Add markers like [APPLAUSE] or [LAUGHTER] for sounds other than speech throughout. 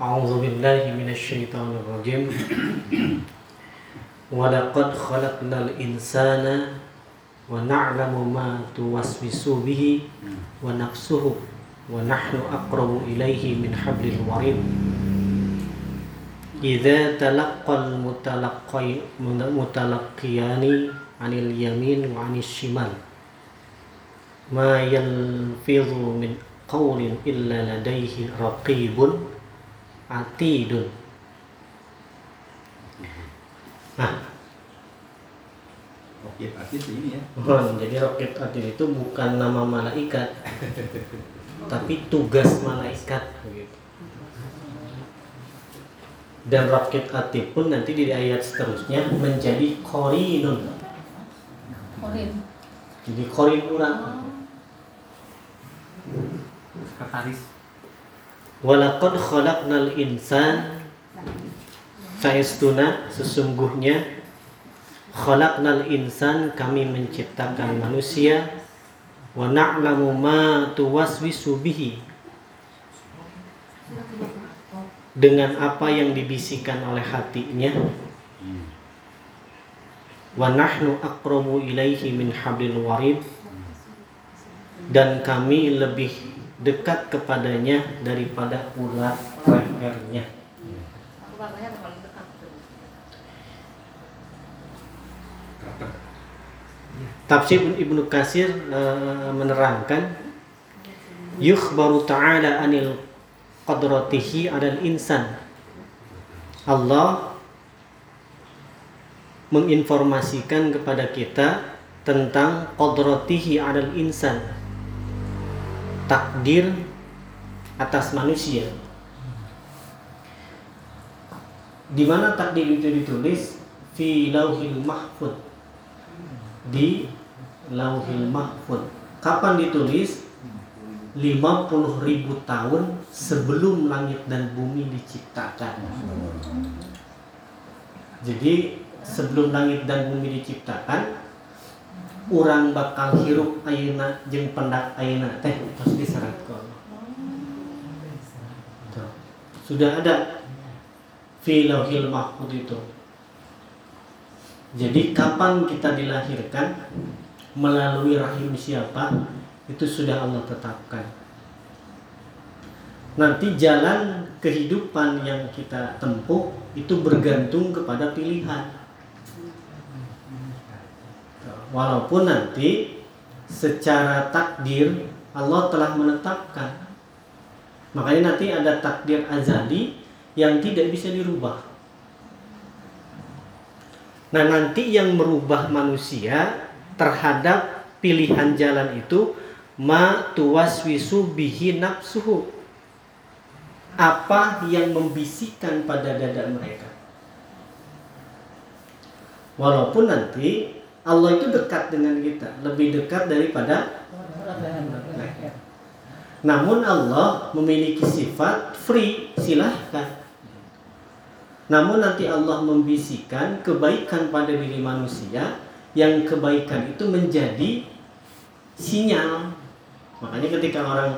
أعوذ بالله من الشيطان الرجيم. [CLEARS THROAT] ولقد خلقنا الإنسان ونعلم ما توسوس به ونفسه ونحن أقرب إليه من حبل الوريد. إذا تلقى المتلقيان عن اليمين وعن الشمال ما يلفظ من قول إلا لديه رقيب. Ah, atidun. Nah, Rokib ini ya. Hmm, jadi roket Atid itu bukan nama malaikat, tapi tugas malaikat. Dan roket hati pun nanti di ayat seterusnya menjadi korinun. Korin. Jadi korin orang. Oh. Sekretaris. Walakad khalaqnal insan Saestuna sesungguhnya khalaqnal insan kami menciptakan manusia. Wa na'lamu ma tuwaswisu bihi. Dengan apa yang dibisikkan oleh hatinya. Wa nahnu aqrabu ilaihi min hablil warid dan kami lebih dekat kepadanya daripada urat lehernya. Dekat. Tafsir Ibnu Kasir e, menerangkan yukhbaru ta'ala anil qadratihi adal insan. Allah menginformasikan kepada kita tentang qadratihi adal insan. Takdir atas manusia. Di mana takdir itu ditulis? Fi lauhil mahfud. Di lauhil mahfud. Kapan ditulis? 50 ribu tahun sebelum langit dan bumi diciptakan. Jadi sebelum langit dan bumi diciptakan, orang bakal hirup ayeuna jeung pendak ayeuna teh diseratkeun. Tuh. Sudah ada fi lauhil mahfud itu. Jadi kapan kita dilahirkan melalui rahim siapa itu sudah Allah tetapkan. Nanti jalan kehidupan yang kita tempuh itu bergantung kepada pilihan. Walaupun nanti secara takdir Allah telah menetapkan. Makanya nanti ada takdir azali yang tidak bisa dirubah. Nah, nanti yang merubah manusia terhadap pilihan jalan itu ma tuwaswisu bihi nafsuhu. Apa yang membisikkan pada dada mereka. Walaupun nanti Allah itu dekat dengan kita, lebih dekat daripada namun Allah memiliki sifat free, silahkan. Namun nanti Allah membisikkan kebaikan pada diri manusia yang kebaikan itu menjadi sinyal. Makanya ketika orang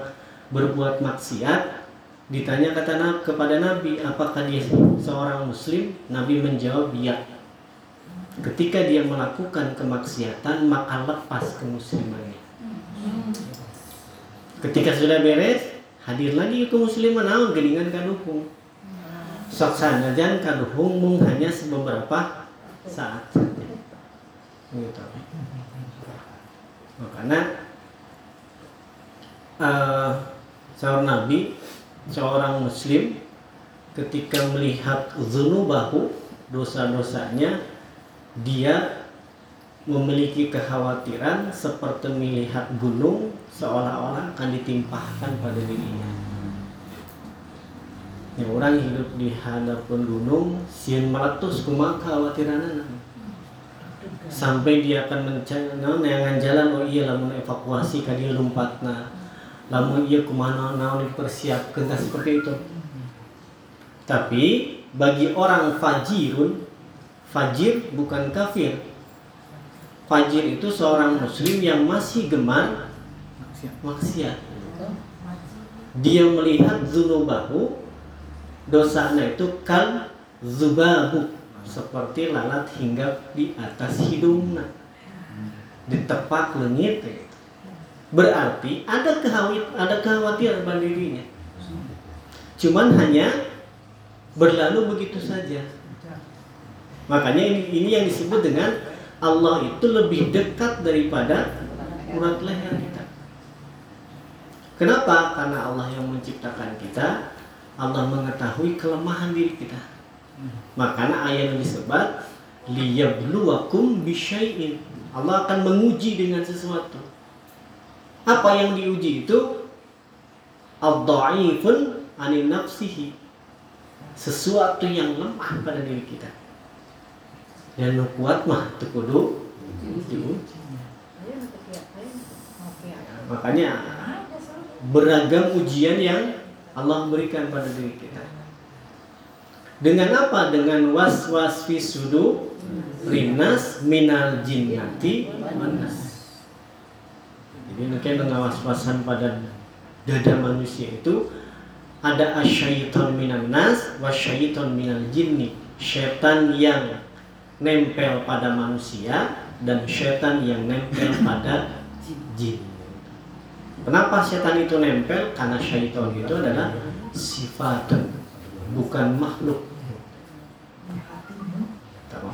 berbuat maksiat ditanya kata kepada Nabi apakah dia seorang muslim? Nabi menjawab ya. Ketika dia melakukan kemaksiatan maka lepas kemuslimannya. Ketika sudah beres hadir lagi ke musliman naon geningan kadukung. Sok sanajan kaduhung mung hanya beberapa saat gitu. Makanya uh, seorang nabi, seorang muslim ketika melihat zunubahu dosa-dosanya dia memiliki kekhawatiran seperti melihat gunung seolah-olah akan ditimpahkan pada dirinya. Ya, orang hidup di hadapan gunung, sieun meletus kumaha kekhawatiran sampai dia akan mencari jalan oh iya lamun evakuasi ka dia lompatna. Lamun iya kumana naon dipersiapkan seperti itu. Tapi bagi orang fajirun fajir bukan kafir. Fajir itu seorang muslim yang masih gemar maksiat. dia melihat zunubahu dosanya itu kal zubabu seperti lalat hinggap di atas hidungnya. Ditepak lengit berarti ada kehawit ada kekhawatiran pada dirinya. Cuman hanya berlalu begitu saja makanya ini ini yang disebut dengan Allah itu lebih dekat daripada urat leher kita kenapa karena Allah yang menciptakan kita Allah mengetahui kelemahan diri kita makanya ayat yang disebut liyabluwakum bisyai'in Allah akan menguji dengan sesuatu. Apa yang diuji itu? Ad-dha'ifun anin nafsihi. Sesuatu yang lemah pada diri kita. Dan nu kuat mah teu kudu diuji. Makanya beragam ujian yang Allah berikan pada diri kita. Dengan apa? Dengan was-was fi sudu rinas minal jinnati manas. Jadi mungkin pengawas-wasan pada dada manusia itu ada asyaiton minan nas wasyaiton minal jinni. Setan yang nempel pada manusia dan setan yang nempel pada jin. Kenapa setan itu nempel? Karena syaitan itu adalah sifat bukan makhluk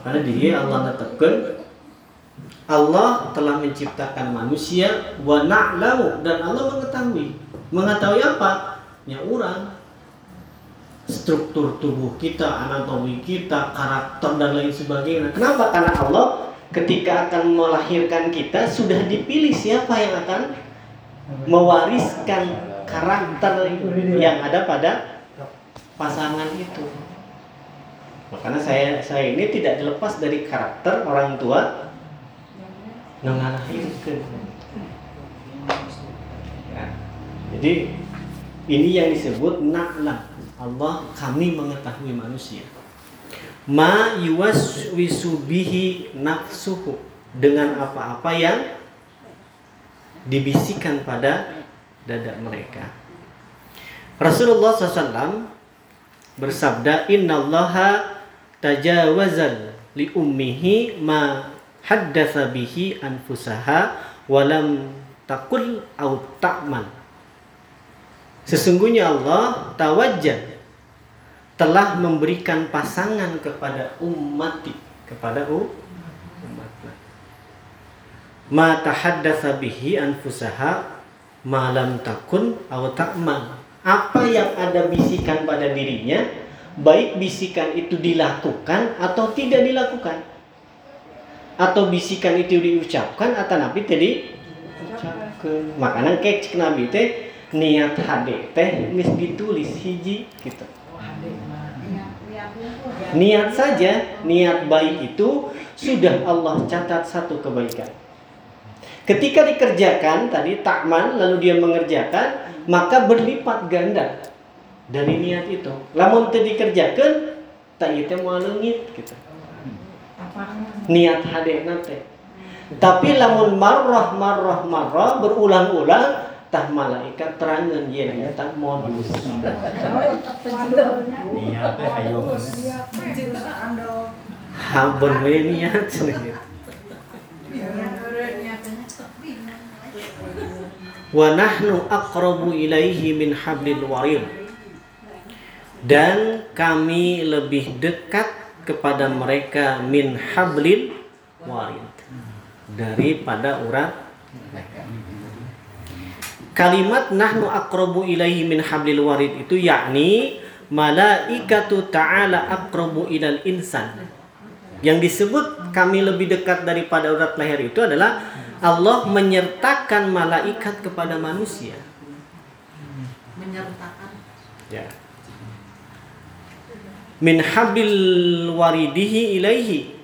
karena diri Allah tetapkan Allah telah menciptakan manusia wa na'lamu dan Allah mengetahui. Mengetahui apa? Ya orang struktur tubuh kita, anatomi kita, karakter dan lain sebagainya. Kenapa? Karena Allah ketika akan melahirkan kita sudah dipilih siapa yang akan mewariskan karakter yang ada pada pasangan itu. Makanya saya saya ini tidak dilepas dari karakter orang tua mengalahirkan. Ya. Jadi ini yang disebut na'lam. Allah kami mengetahui manusia. Ma yuwaswisu bihi nafsuhu dengan apa-apa yang dibisikkan pada dada mereka. Rasulullah SAW bersabda, Innallaha tajawazal li ummihi ma haddatsa bihi anfusaha walam takul au ta'man Sesungguhnya Allah tawajjah telah memberikan pasangan kepada umat kepada umat ma tahaddatsa bihi anfusaha ma lam takun au ta'man apa yang ada bisikan pada dirinya baik bisikan itu dilakukan atau tidak dilakukan. Atau bisikan itu diucapkan atau nabi tadi makanan cek nabi teh niat hade teh mis ditulis hiji gitu. Niat saja niat baik itu sudah Allah catat satu kebaikan. Ketika dikerjakan tadi takman lalu dia mengerjakan maka berlipat ganda dari niat itu. Lamun teu dikerjakeun tak moal leungit gitu. Niat hadena teh. Tapi lamun marrah marrah marrah berulang-ulang tah malaikat terangan ye tak modus. Niat teh ayo hampun we niat. Wa nahnu aqrabu ilaihi min hablil warid. Dan kami lebih dekat kepada mereka min hablil warid daripada urat kalimat nahnu aqrabu ilaihi min hablil warid itu yakni malaikatu ta'ala aqrabu ilal insan. Yang disebut kami lebih dekat daripada urat leher itu adalah Allah menyertakan malaikat kepada manusia. Menyertakan. Ya. Min habil waridihi ilaihi.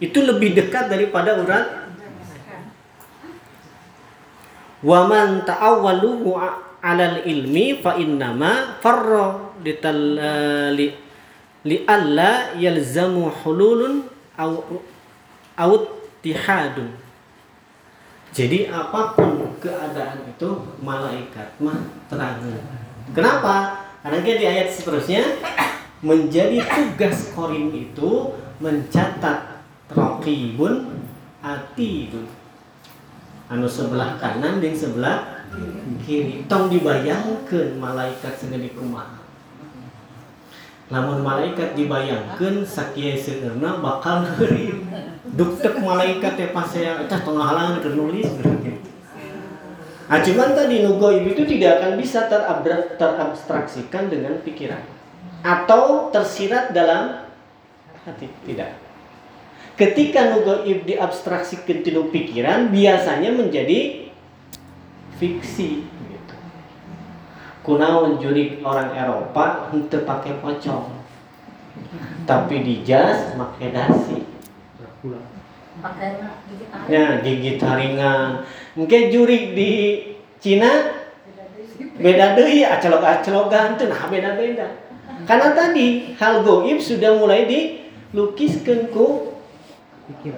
Itu lebih dekat daripada urat wa man ta'awwaluhu alal ilmi fa innama farra li li alla yalzamu hululun au au tihadun jadi apa pun keadaan itu malaikat mah terangan kenapa? Karena di ayat seterusnya menjadi tugas korin itu mencatat rokibun atidun anu sebelah kanan dan sebelah kiri. Tong dibayangkan malaikat segede kumaha namun malaikat dibayangkan sakia seueurna bakal ngeri. Duktek malaikat ya pas saya tah tengah halangan keur nulis. Nah, cuman tadi nugoib itu tidak akan bisa terabstraksikan dengan pikiran. Atau tersirat dalam hati. Tidak. Ketika nugoib diabstraksikan tidak pikiran biasanya menjadi fiksi. Gitu. Kunaon jurik orang Eropa untuk pakai pocong, tapi di jas pakai dasi. Ya, gigit haringan. Mungkin jurik di Cina beda deui acelok-acelokan teu nah beda-beda. Karena tadi hal goib sudah mulai dilukiskan ku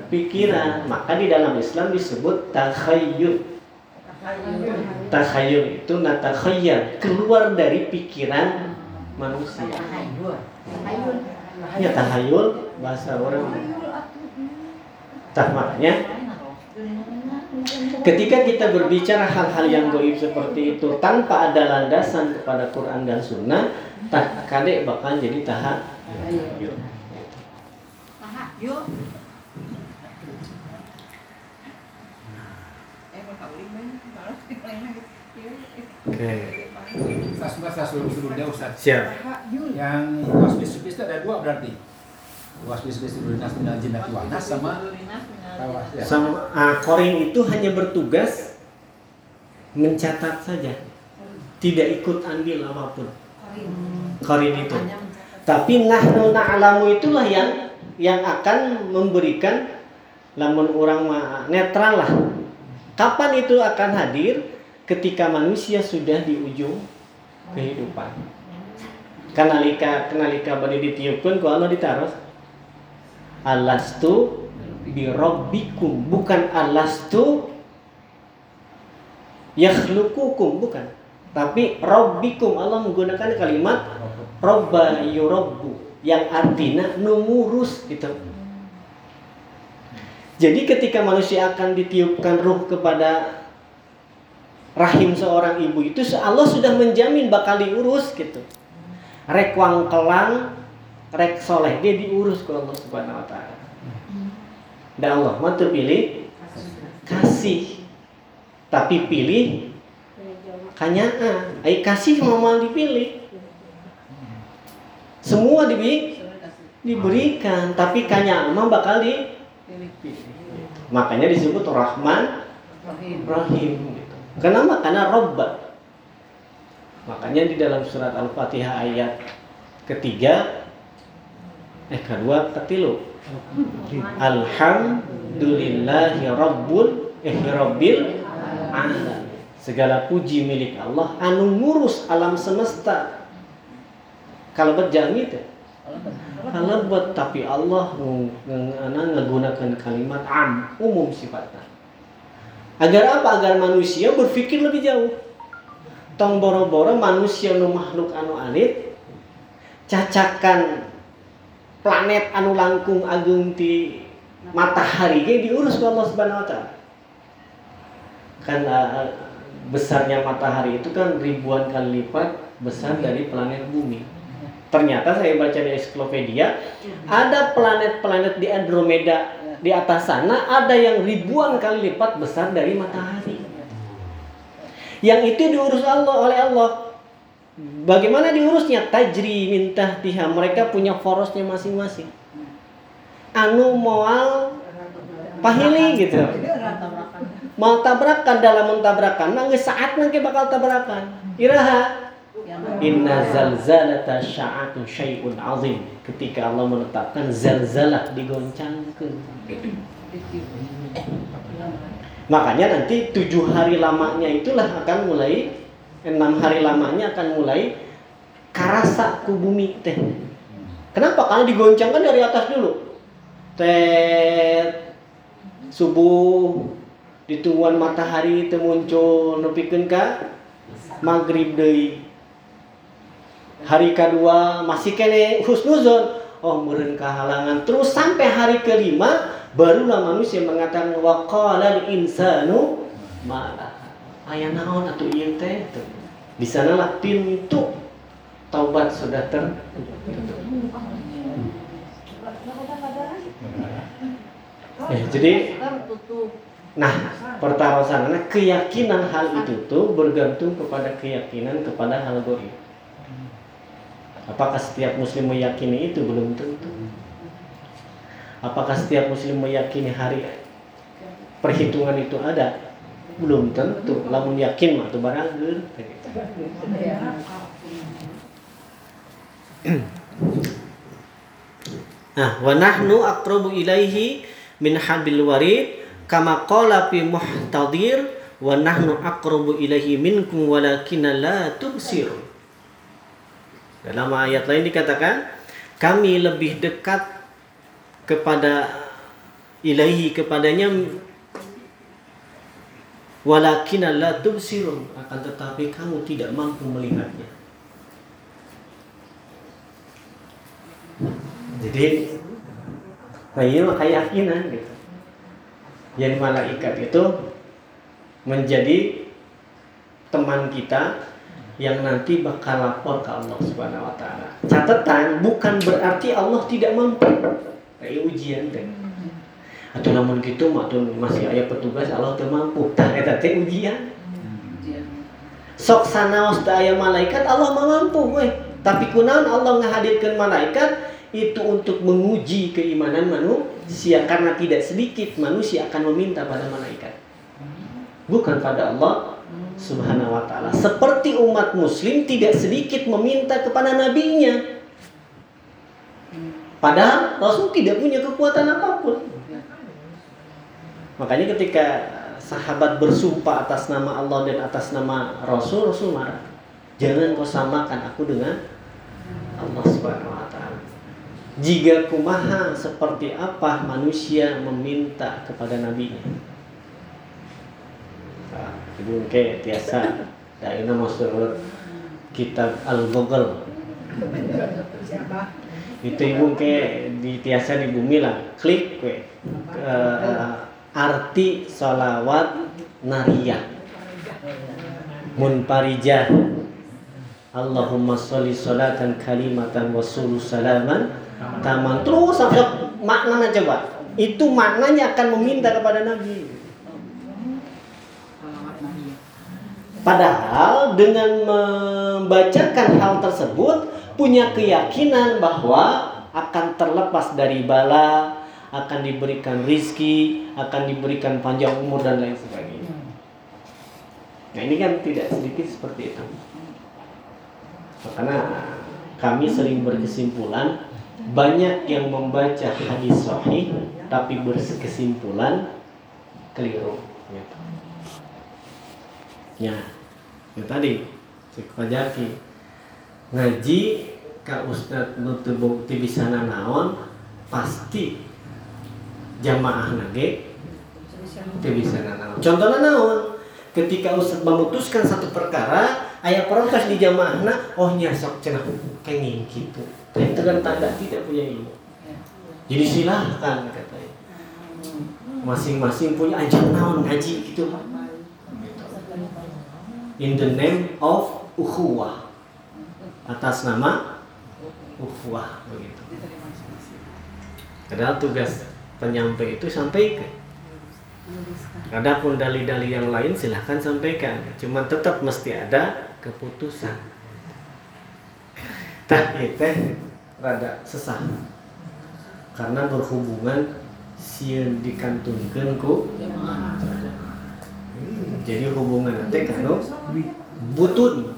pikiran. Maka di dalam Islam disebut takhayyul. Takhayyul itu natakhayyal, keluar dari pikiran manusia. Ya tahayul bahasa orang. Tah makanya Ketika kita berbicara hal-hal yang goib seperti itu tanpa ada landasan kepada Quran dan Sunnah, tak kadek bakal jadi tahap. Aha, Oke, Ustaz, Ustaz, sebelum sebelumnya Ustaz. siap. Yang wasbis subis itu ada dua berarti. Wasbis subis itu dinas minal jinnati nas sama ya. Sama ah, korin itu hanya bertugas mencatat saja, tidak ikut andil apa pun. Korin itu. Tapi nahnu na'lamu itulah yang yang akan memberikan lamun orang netral lah. Kapan itu akan hadir? Ketika manusia sudah di ujung kehidupan. Kanalika kanalika bade ditiupkeun ku Allah ditaruh. Alastu birabbikum bukan alastu yakhluqukum bukan. Tapi rabbikum Allah menggunakan kalimat robba yurabbu yang artinya mengurus gitu. Jadi ketika manusia akan ditiupkan ruh kepada rahim seorang ibu itu Allah sudah menjamin bakal diurus gitu. Rek wang kelang, rek soleh dia diurus ke Allah Subhanahu wa taala. Dan Allah mah teu pilih kasih. Tapi pilih kanyaan. Ai kasih mau dipilih. Semua dibi diberikan, tapi kanyaan mah bakal di Makanya disebut Rahman Rahim. Kenapa? Karena Robba. Makanya di dalam surat Al-Fatihah ayat ketiga eh kedua ketilu Alhamdulillahi Rabbul eh Rabbil Alamin. Segala puji milik Allah anu ngurus alam semesta. Kalau berjami teh Halebet tapi Allah menggunakan kalimat am umum sifatnya. Agar apa? Agar manusia berpikir lebih jauh. Tong boro-boro manusia nu makhluk anu alit cacakan planet anu langkung agung di matahari ge diurus ku Allah Subhanahu wa taala. Kan uh, besarnya matahari itu kan ribuan kali lipat besar dari planet bumi. Ternyata saya baca di ensiklopedia ada planet-planet di Andromeda di atas sana ada yang ribuan kali lipat besar dari matahari. Yang itu diurus Allah oleh Allah. Bagaimana diurusnya? Tajri mintah tiha. Mereka punya forosnya masing-masing. Anu moal pahili gitu. Mau tabrakan dalam mentabrakan, nangge saat nangge bakal tabrakan. Iraha Inna zalzalata sya'atu syai'un azim Ketika Allah menetapkan zalzalah digoncangkan Makanya nanti tujuh hari lamanya itulah akan mulai Enam hari lamanya akan mulai Karasa ku bumi teh. Kenapa? Karena digoncangkan dari atas dulu. Tet Subuh Ditungguan matahari itu muncul Nepikeun ka Maghrib deui. Hari kedua masih kene husnuzon. Oh meren kehalangan terus sampai hari kelima barulah manusia mengatakan waqala insanu malah ayah naon atau ieu teh di sanalah pintu taubat sudah tertutup Eh, jadi Nah, pertarusannya keyakinan hal itu tuh bergantung kepada keyakinan kepada hal goib. Apakah setiap muslim meyakini itu belum tentu. Apakah setiap muslim meyakini hari perhitungan itu ada? Belum tentu. Lamun yakin mah tuh barang Nah, wa nahnu aqrabu ilaihi min habil warid kama qala fi muhtadir wa nahnu aqrabu ilaihi minkum walakinna la tubsir dalam ayat lain dikatakan kami lebih dekat kepada ilahi kepadanya walakinna la tubsirun akan tetapi kamu tidak mampu melihatnya jadi mah keyakinan gitu yang malaikat itu menjadi teman kita yang nanti bakal lapor ke Allah Subhanahu wa taala. Catatan bukan berarti Allah tidak mampu. Kayak ujian teh. Atau namun gitu matun masih ayat petugas Allah teu mampu. Tah [LAUGHS] eta teh ujian. Sok sanaos teh aya malaikat Allah mah mampu we. Tapi kunaon Allah ngahadirkeun malaikat itu untuk menguji keimanan manusia karena tidak sedikit manusia akan meminta pada malaikat bukan pada Allah subhanahu wa ta'ala seperti umat muslim tidak sedikit meminta kepada nabinya padahal Rasul tidak punya kekuatan apa pun. Makanya ketika sahabat bersumpah atas nama Allah dan atas nama Rasul Rasul marah. Jangan kau samakan aku dengan Allah subhanahu wa ta'ala. Jika kumaha seperti apa manusia meminta kepada nabinya? Nah, ibu ke tiasa. Daina masuk kitab al google ibu ke di tiasa di bumi lah. Klik ke uh, arti solawat nariyah munparijah Allahumma sholli sholatan kalimatan wa salaman. Taman. Terus sampai maknanya coba itu maknanya akan meminta kepada Nabi. Padahal dengan membacakan hal tersebut punya keyakinan bahwa akan terlepas dari bala akan diberikan rizki akan diberikan panjang umur dan lain sebagainya. Nah ini kan tidak sedikit seperti itu. Karena kami sering berkesimpulan banyak yang membaca hadis sahih tapi berkesimpulan keliru gitu. ya ya tadi cek pajaki ngaji ka ustad nutu bukti naon pasti jamaah nage teu bisa naon contohnya naon ketika ustad memutuskan satu perkara ayah protes di jamaahna oh nyasok cenah kenging gitu itu kan tanda tidak punya ilmu. Jadi silahkan katanya. Masing-masing punya ajang naon ngaji gitu. In the name of ukhuwah. Atas nama ukhuwah begitu. Padahal tugas penyampai itu sampaikan. Adapun dalil-dalil yang lain silahkan sampaikan. Cuma tetap mesti ada keputusan teh itu rada sesah karena berhubungan sieun dikantungkeun ku jadi hubungan nanti kanu butun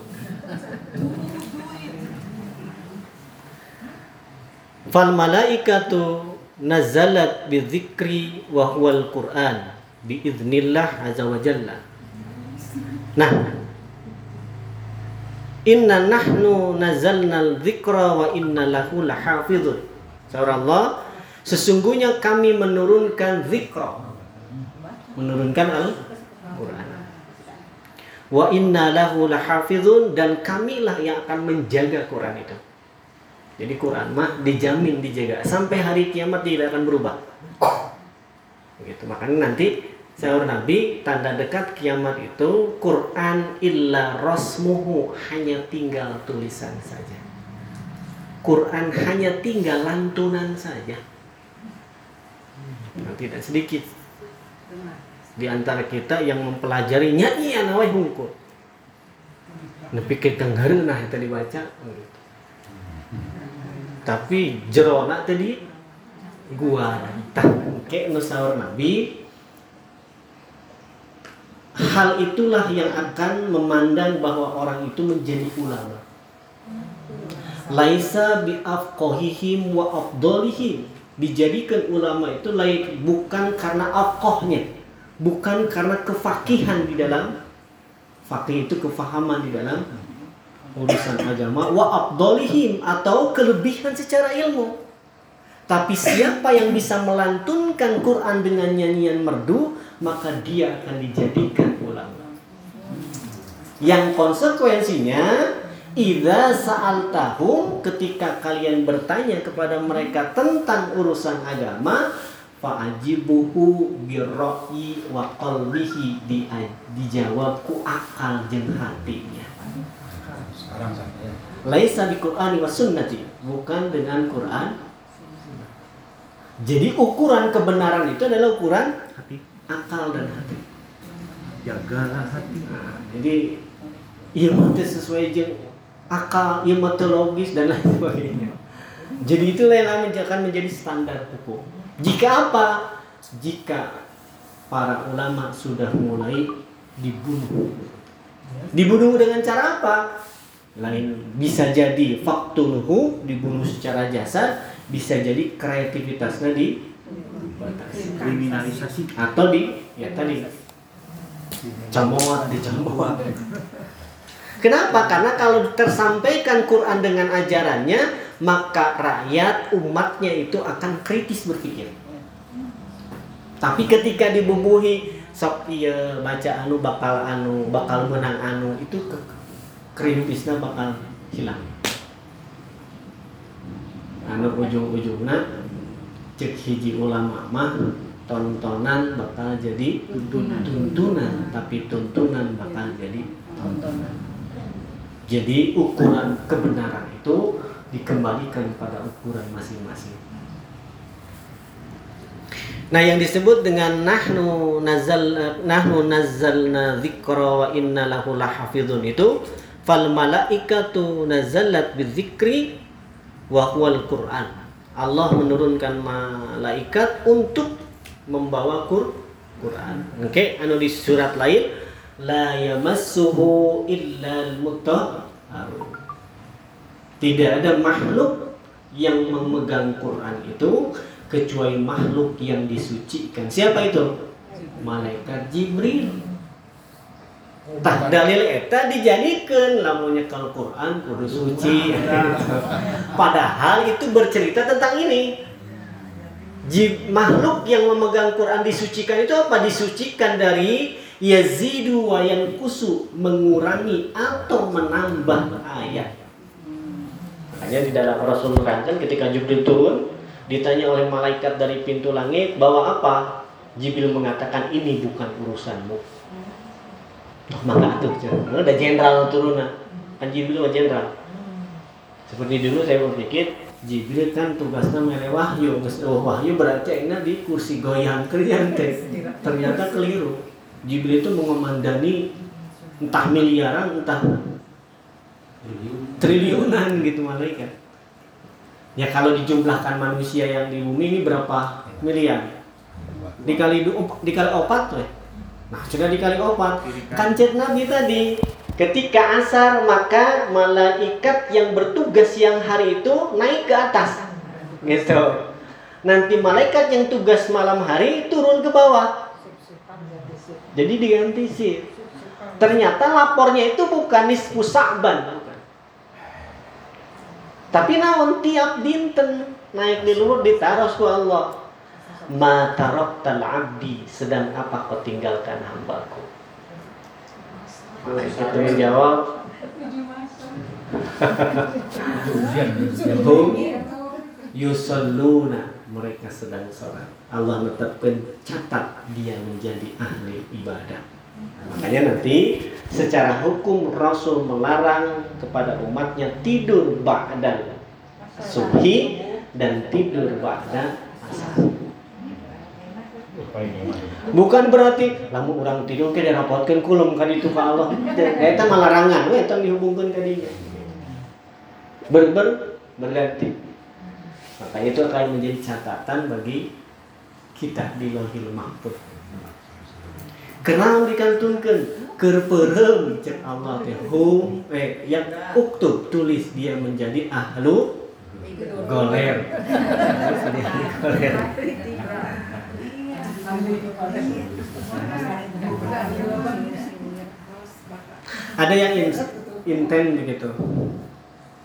fal malaikatu nazalat bi dzikri wa huwal qur'an bi idznillah azza wa jalla nah Inna nahnu nazalnal dzikra wa inna lahu lahafizun. Surah Allah, sesungguhnya kami menurunkan zikra. Menurunkan Al-Qur'an. Wa inna lahu lahafizun dan kamilah yang akan menjaga Quran itu. Jadi Quran mah dijamin dijaga sampai hari kiamat tidak akan berubah. Begitu. Makanya nanti sahur Nabi tanda dekat kiamat itu Quran illa rosmuhu hanya tinggal tulisan saja. Quran hanya tinggal lantunan saja. Nah, tidak sedikit di antara kita yang mempelajarinya iya nawai hungkul. Nepi kita nah itu dibaca. Tapi jerona tadi gua tah. Ke nusaur nabi. Hal itulah yang akan memandang bahwa orang itu menjadi ulama. Laisa bi afqahihim wa afdalihim dijadikan ulama itu lain bukan karena afqahnya bukan karena kefakihan di dalam fakih itu kefahaman di dalam urusan agama wa afdalihim atau kelebihan secara ilmu tapi siapa yang bisa melantunkan Quran dengan nyanyian merdu maka dia akan dijadikan ulama yang konsekuensinya Idza sa'altahum ketika kalian bertanya kepada mereka tentang urusan agama fa'ajibuhu birra'i wa qalbihi di, dijawab ku akal hatinya. Sekarang saya. Laisa bi Qur'ani wa sunnati, bukan dengan Quran. Jadi ukuran kebenaran itu adalah ukuran hati, akal dan hati. Jagalah hati. Jadi ilmu itu sesuai jeung akal, ilmu teologis dan lain sebagainya. Jadi itulah yang akan menjadi standar hukum. Jika apa? Jika para ulama sudah mulai dibunuh. Dibunuh dengan cara apa? Lain bisa jadi faktuluhu dibunuh secara jasad, bisa jadi kreativitasnya di kriminalisasi atau di ya tadi camot dicamot Kenapa? Karena kalau tersampaikan Quran dengan ajarannya, maka rakyat umatnya itu akan kritis berpikir. Tapi ketika dibubuhi sok iya baca anu bakal anu bakal menang anu itu ke kritisnya bakal hilang. Anu ujung-ujungnya cek hiji ulama mah tontonan bakal jadi tuntunan, tuntunan tapi tuntunan bakal jadi tontonan. Jadi ukuran kebenaran itu dikembalikan pada ukuran masing-masing. Nah, yang disebut dengan nahnu nazal nahnu nazzalna dzikra wa inna lahu lahafizun itu fal malaikatu nazalat bidzikri wa huwal Qur'an. Allah menurunkan malaikat untuk membawa Quran. Oke, okay? anu di surat lain la yamassuhu illa al-mutahharun. Tidak ada makhluk yang memegang Quran itu kecuali makhluk yang disucikan. Siapa itu? Malaikat Jibril. Tak dalil eta dijadikan lamunya kalau Quran kudu suci. [LAUGHS] Padahal itu bercerita tentang ini. Jib, makhluk yang memegang Quran disucikan itu apa? Disucikan dari yazidu wa yankusu mengurangi atau menambah ayat. Makanya di dalam Rasul kan ketika Jibril turun ditanya oleh malaikat dari pintu langit bawa apa? Jibril mengatakan ini bukan urusanmu. Oh, maka tuh, ada jenderal turun kan Jibril jenderal. Seperti dulu saya berpikir Jibril kan tugasnya mere wahyu, oh, wahyu berarti ini di kursi goyang kerjaan Ternyata keliru. Jibril itu mengomandani entah miliaran, entah triliunan gitu malaikat. Ya kalau dijumlahkan manusia yang di bumi ini berapa miliar? Dikali dikali opat tuh. Nah sudah dikali opat. Kancet Nabi tadi ketika asar maka malaikat yang bertugas siang hari itu naik ke atas. Gitu. Nanti malaikat yang tugas malam hari turun ke bawah. Jadi diganti sih. Ternyata lapornya itu bukan nisfu sa'ban, Tapi naon tiap dinten naik di luhur ditaruh ku Allah. Ma taraktal abdi sedang apa kau tinggalkan hambaku. Itu yang jawab Ujian, ujian. Hum yusalluna mereka sedang sholat. Allah menetapkan catat dia menjadi ahli ibadah. Makanya nanti secara hukum Rasul melarang kepada umatnya tidur ba'da subuhi dan tidur ba'da asar. Bukan berarti lamun orang tidur ke dirapotkeun kulum ka ditu ka Allah. Eta mah larangan we eta dihubungkeun ka dinya. Ber, ber berganti. Makanya itu akan menjadi catatan bagi kita di Lauhil Mahfuz. Kenal dikantunkeun keur peureum cek Allah teh hum eh yang uktub tulis dia menjadi ahlu. [LAUGHS] Dia goler. Ada yang in, inten begitu.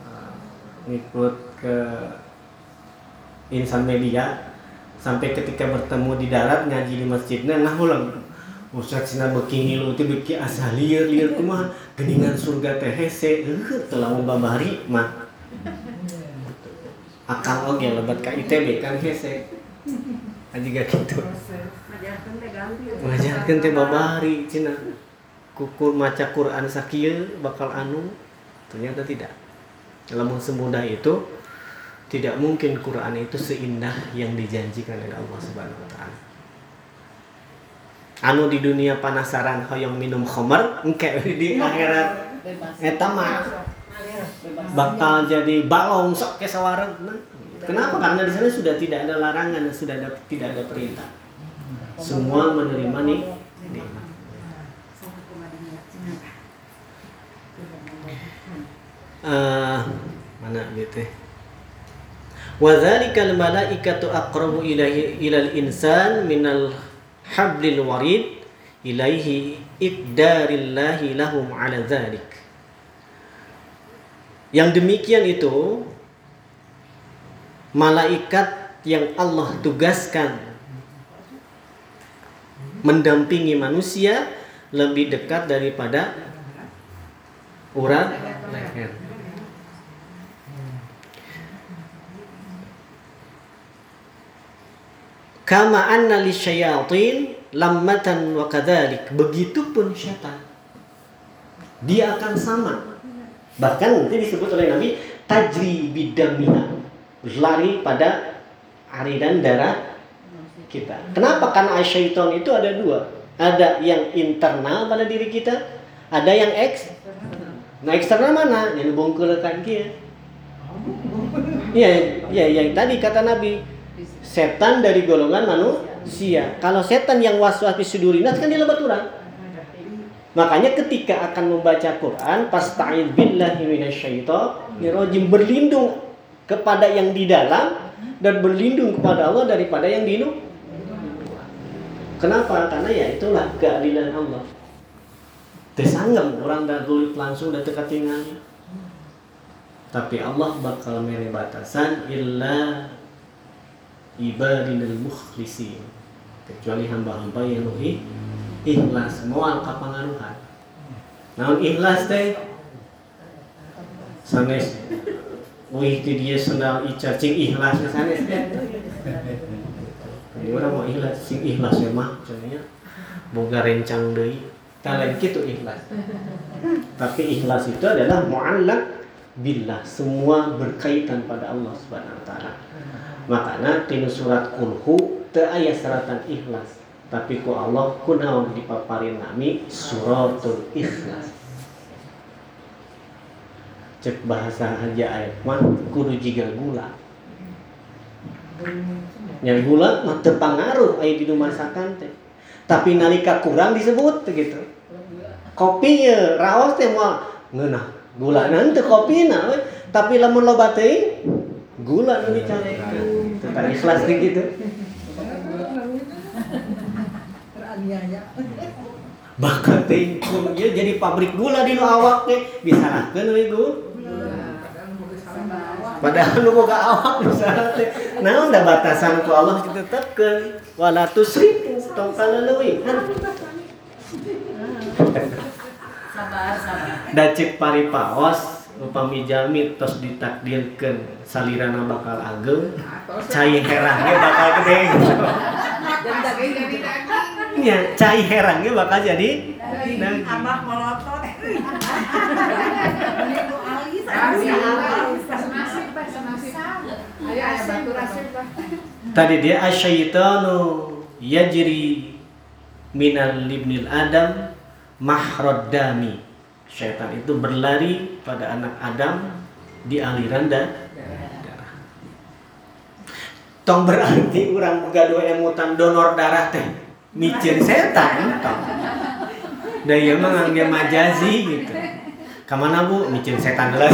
Uh, ngikut ke insan media sampai ketika bertemu di darat ngaji di masjidnya nah ulang. Ustaz Cina beki lu teh beki asa lieur lieur kumaha? Geningan surga teh hese eueuh telah membabari mah. Akal oge lebat ka ITB kan hese aja gak gitu. Ngajarkan teh babari cina. Kuku maca Quran sakieu bakal anu. Ternyata tidak. Dalam semudah itu tidak mungkin Quran itu seindah yang dijanjikan oleh Allah Subhanahu wa taala. Anu di dunia penasaran hoyong minum khamar engke [LAUGHS] di akhirat. Eta mah bakal jadi balong sok ke sawareg nah, kenapa? Karena di sana sudah tidak ada larangan sudah ada tidak ada perintah. Semua menerima nih. Ah, mana gitu wa dzalikal malaikatu aqrabu ilaihi ilal insan minal hablil warid ilaihi iqdarillahi lahum ala dzalik yang demikian itu malaikat yang Allah tugaskan mendampingi manusia lebih dekat daripada urat leher. Kama anna lisyayatin lammatan wa kadzalik. Begitupun syaitan. Dia akan sama. Bahkan nanti disebut oleh Nabi tajri bidamina. Lari pada aridan darah kita. Kenapa? Karena syaitan itu ada dua. Ada yang internal pada diri kita, ada yang eks. Nah eksternal mana? Yang bongkelekan kia. Iya, iya, yang tadi kata Nabi, setan dari golongan manusia. Kalau setan yang waswas sudurinas kan dia lebat orang. Makanya ketika akan membaca Quran, pasta'id billahi minasyaitonir berlindung kepada yang di dalam dan berlindung kepada Allah daripada yang di luar. Kenapa? Karena ya itulah keadilan Allah. Tesanggem orang dah gulit langsung dah tinggalnya. Tapi Allah bakal mere batasan illa ibadinal mukhlisin. Kecuali hamba-hamba yang lebih ikhlas moal kapangaruhan. Namun ikhlas teh sanes Wih, itu dia sendal ica cing ikhlas sanes Ini orang mau ikhlas sing ikhlas ya mah contohnya. Boga rencang deui. Kalian gitu ikhlas. Tapi ikhlas itu adalah mu'allaq billah semua berkaitan pada Allah Subhanahu wa taala. Makanya tinu surat kulhu teu aya seratan ikhlas. Tapi ku Allah kunaon dipaparin nami? Suratul ikhlas cek bahasa aja ayat mah kudu jiga gula. Yang gula mah terpengaruh aya di masakan teh. Tapi nalika kurang disebut gitu. Kopinya raos teh ngeunah gula nanti kopina we. tapi lamun loba teuing gula nu dicarekeun tentang ikhlas teh gitu. Bahkan teh ya jadi pabrik gula di nu awak teh disarahkeun we gula Padahal lu boga awak misalnya teh. Naon da batasan ku Allah ditetepkeun wala tusrifu tong kaleuwih. Sabar, sabar. dacek pari paos upami jalmi tos ditakdirkeun salirana bakal ageng cai herangnya bakal gede ya cai herangnya bakal jadi. Abah melotot. Ibu Ali Rasib, sama senasib, Pak, senasib. Ayo, ayo, bantu rasib, Pak. Tadi dia asyaitanu yajri minal libnil adam mahrod dami. Syaitan itu berlari pada anak Adam di aliran da- darah. Tong berarti orang gaduh emutan donor darah teh. Micin setan tong. Da ieu mah ngangge majazi gitu. Kamana bu? Micin setan lah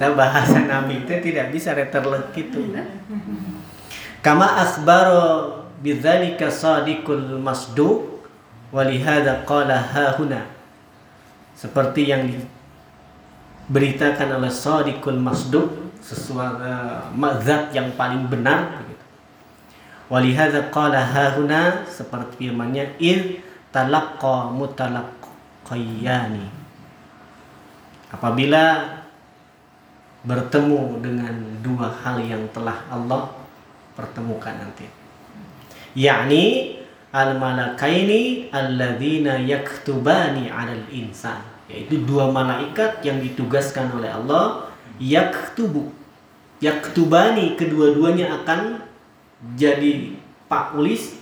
Kita bahasa Nabi itu tidak bisa reterlek gitu. Kama akhbaro bidzalika sadiqul masduq walihada qala hahuna. Seperti yang diberitakan oleh sadiqul masduq sesuatu mazat yang paling benar begitu. Walihada qala hahuna seperti firman-Nya id talaqqa. Apabila bertemu dengan dua hal yang telah Allah pertemukan nanti. Yakni al malakaini alladzina yaktubani 'alal insan, yaitu dua malaikat yang ditugaskan oleh Allah yaktubu. Yaktubani kedua-duanya akan jadi pakulis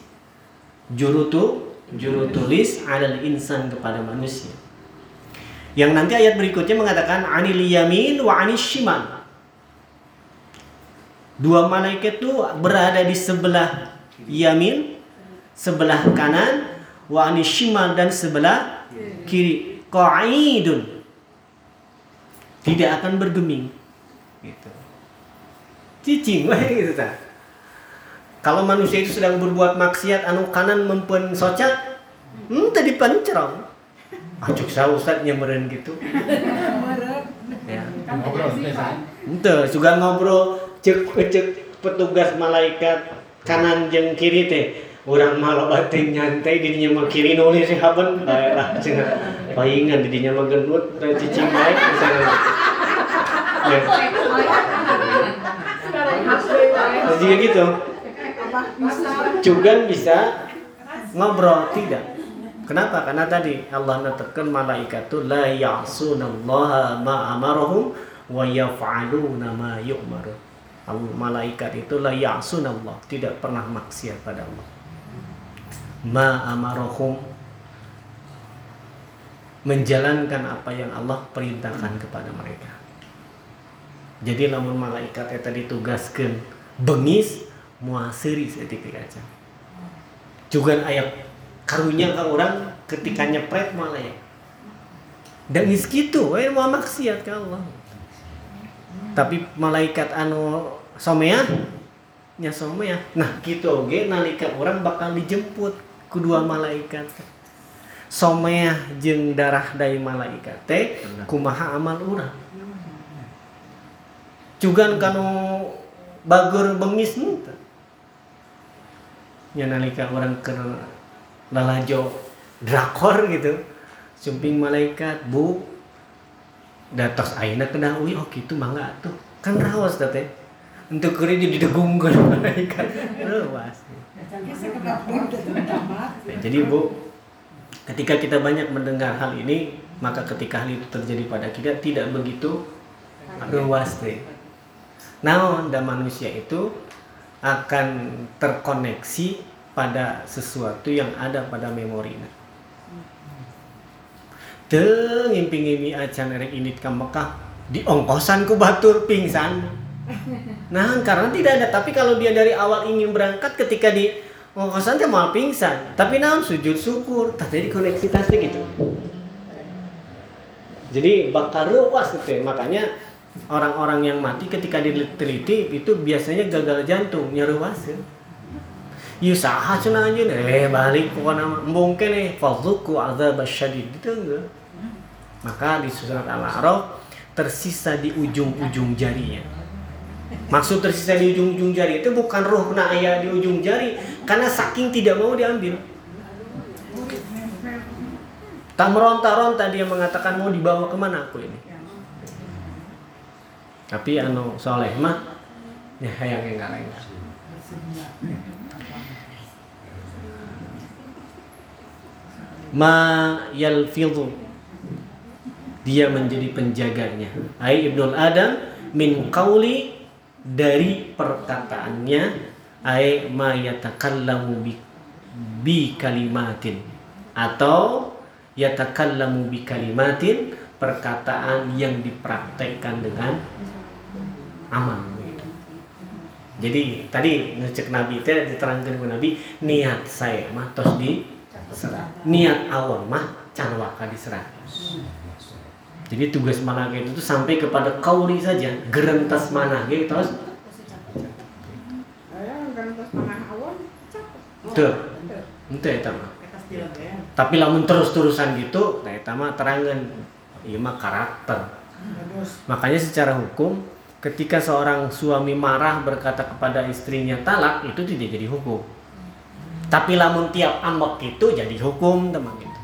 juru tu juru tulis 'alal insan kepada manusia. Yang nanti ayat berikutnya mengatakan anil yamin wa anis shimal. Dua malaikat itu berada di sebelah yamin, sebelah kanan, wa anis shimal dan sebelah kiri. Qa'idun. Tidak akan bergeming. Gitu. Cicing [LAUGHS] gitu ta. Kalau manusia itu sedang berbuat maksiat anu kanan mempen socat, hmm tadi pancerong. Acuk sa ustad nyamperin gitu. Ya. Ngobrol. Ente juga ngobrol cek cek petugas malaikat kanan jeung kiri teh. Urang mah loba teh nyantai di dinya mah kiri nulis si haben bae lah cenah. Paingan di dinya mah gendut da cicing bae misalnya. Ya. Nah, Jika gitu, juga bisa ngobrol tidak. Kenapa? Karena tadi Allah menetapkan malaikat itu la ya'sunallaha ma amarahum wa yaf'aluna ma yu'maru. Malaikat itu la ya'sunallah, tidak pernah maksiat pada Allah. Ma amarahum menjalankan apa yang Allah perintahkan kepada mereka. Jadi lamun malaikat eta ditugaskeun bengis muasiri setik kaca. Juga ayat karunya ke orang ketika nyepret malah ya. Dan geus kitu we mau maksiat ka Allah. Tapi malaikat anu someah nya someah. Nah, kitu oge nalika orang bakal dijemput kedua malaikat. Someah jeung darah dari malaikat teh kumaha amal urang. Cugan kanu bagur bengis nu nya nalika orang ke lalajo drakor gitu. Sumping malaikat bu. Datos aina kena uwi oh gitu mangga tuh. Kan rawas teh. Untuk kiri jadi degungkeun [LAUGHS] malaikat. Rawas. Nah, jadi bu ketika kita banyak mendengar hal ini maka ketika hal itu terjadi pada kita tidak begitu ruas teh. Naon dan manusia itu akan terkoneksi pada sesuatu yang ada pada memorinya. Teu ngimpi-ngimpi acan erek ini ka Mekah di ongkosan ku batur pingsan. [LAUGHS] Nah, karena tidak ada. Tapi kalau dia dari awal ingin berangkat ketika di ongkosan teh mau pingsan. Tapi naon sujud syukur, tadi koneksitasnya gitu. Jadi bakal ruas itu makanya orang-orang yang mati ketika diteliti itu biasanya gagal jantung nyaruas ya. Yusaha cenah aja eh balik ke nama mungkin nih fadzuku azab syadid itu enggak. Maka di surat Al-A'raf tersisa di ujung-ujung jarinya. Maksud tersisa di ujung-ujung jari itu bukan roh na aya di ujung jari karena saking tidak mau diambil. Tak meronta-ronta dia mengatakan mau dibawa ke mana aku ini. Tapi anu soleh mah ya yang enggak Ma yalfidhu. Dia menjadi penjaganya. Ai Ibnul Adam min qauli dari perkataannya ai ma yatakallamu bi, bi kalimatin. Atau yatakallamu bi kalimatin perkataan yang dipraktekkan dengan amal. Jadi tadi ngecek nabi itu diterangkan ke nabi niat saya mah terus di niat awal mah can waka jadi tugas manage itu sampai kepada kauli saja gerentas terus? Ayah kan terus tuh itu ya mah. Tapi lamun terus-terusan gitu nah eta mah terangan. Ieu mah karakter. Makanya secara hukum ketika seorang suami marah berkata kepada istrinya talak itu tidak jadi hukum tapi lamun tiap ambek itu jadi hukum teman. Gitu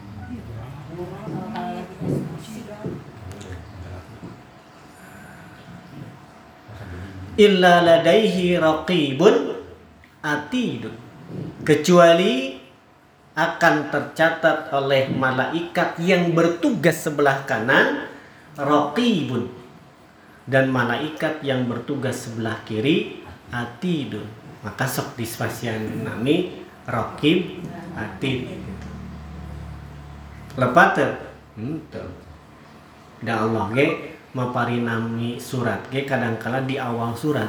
illa ladaihi raqibun atidun kecuali akan tercatat oleh malaikat yang bertugas sebelah kanan raqibun. Dan malaikat yang bertugas sebelah kiri atidun maka sok dispasian nami raqib atid lepat teu? hmm, dan Allah ge maparinami surat ge kadangkala di awal surat.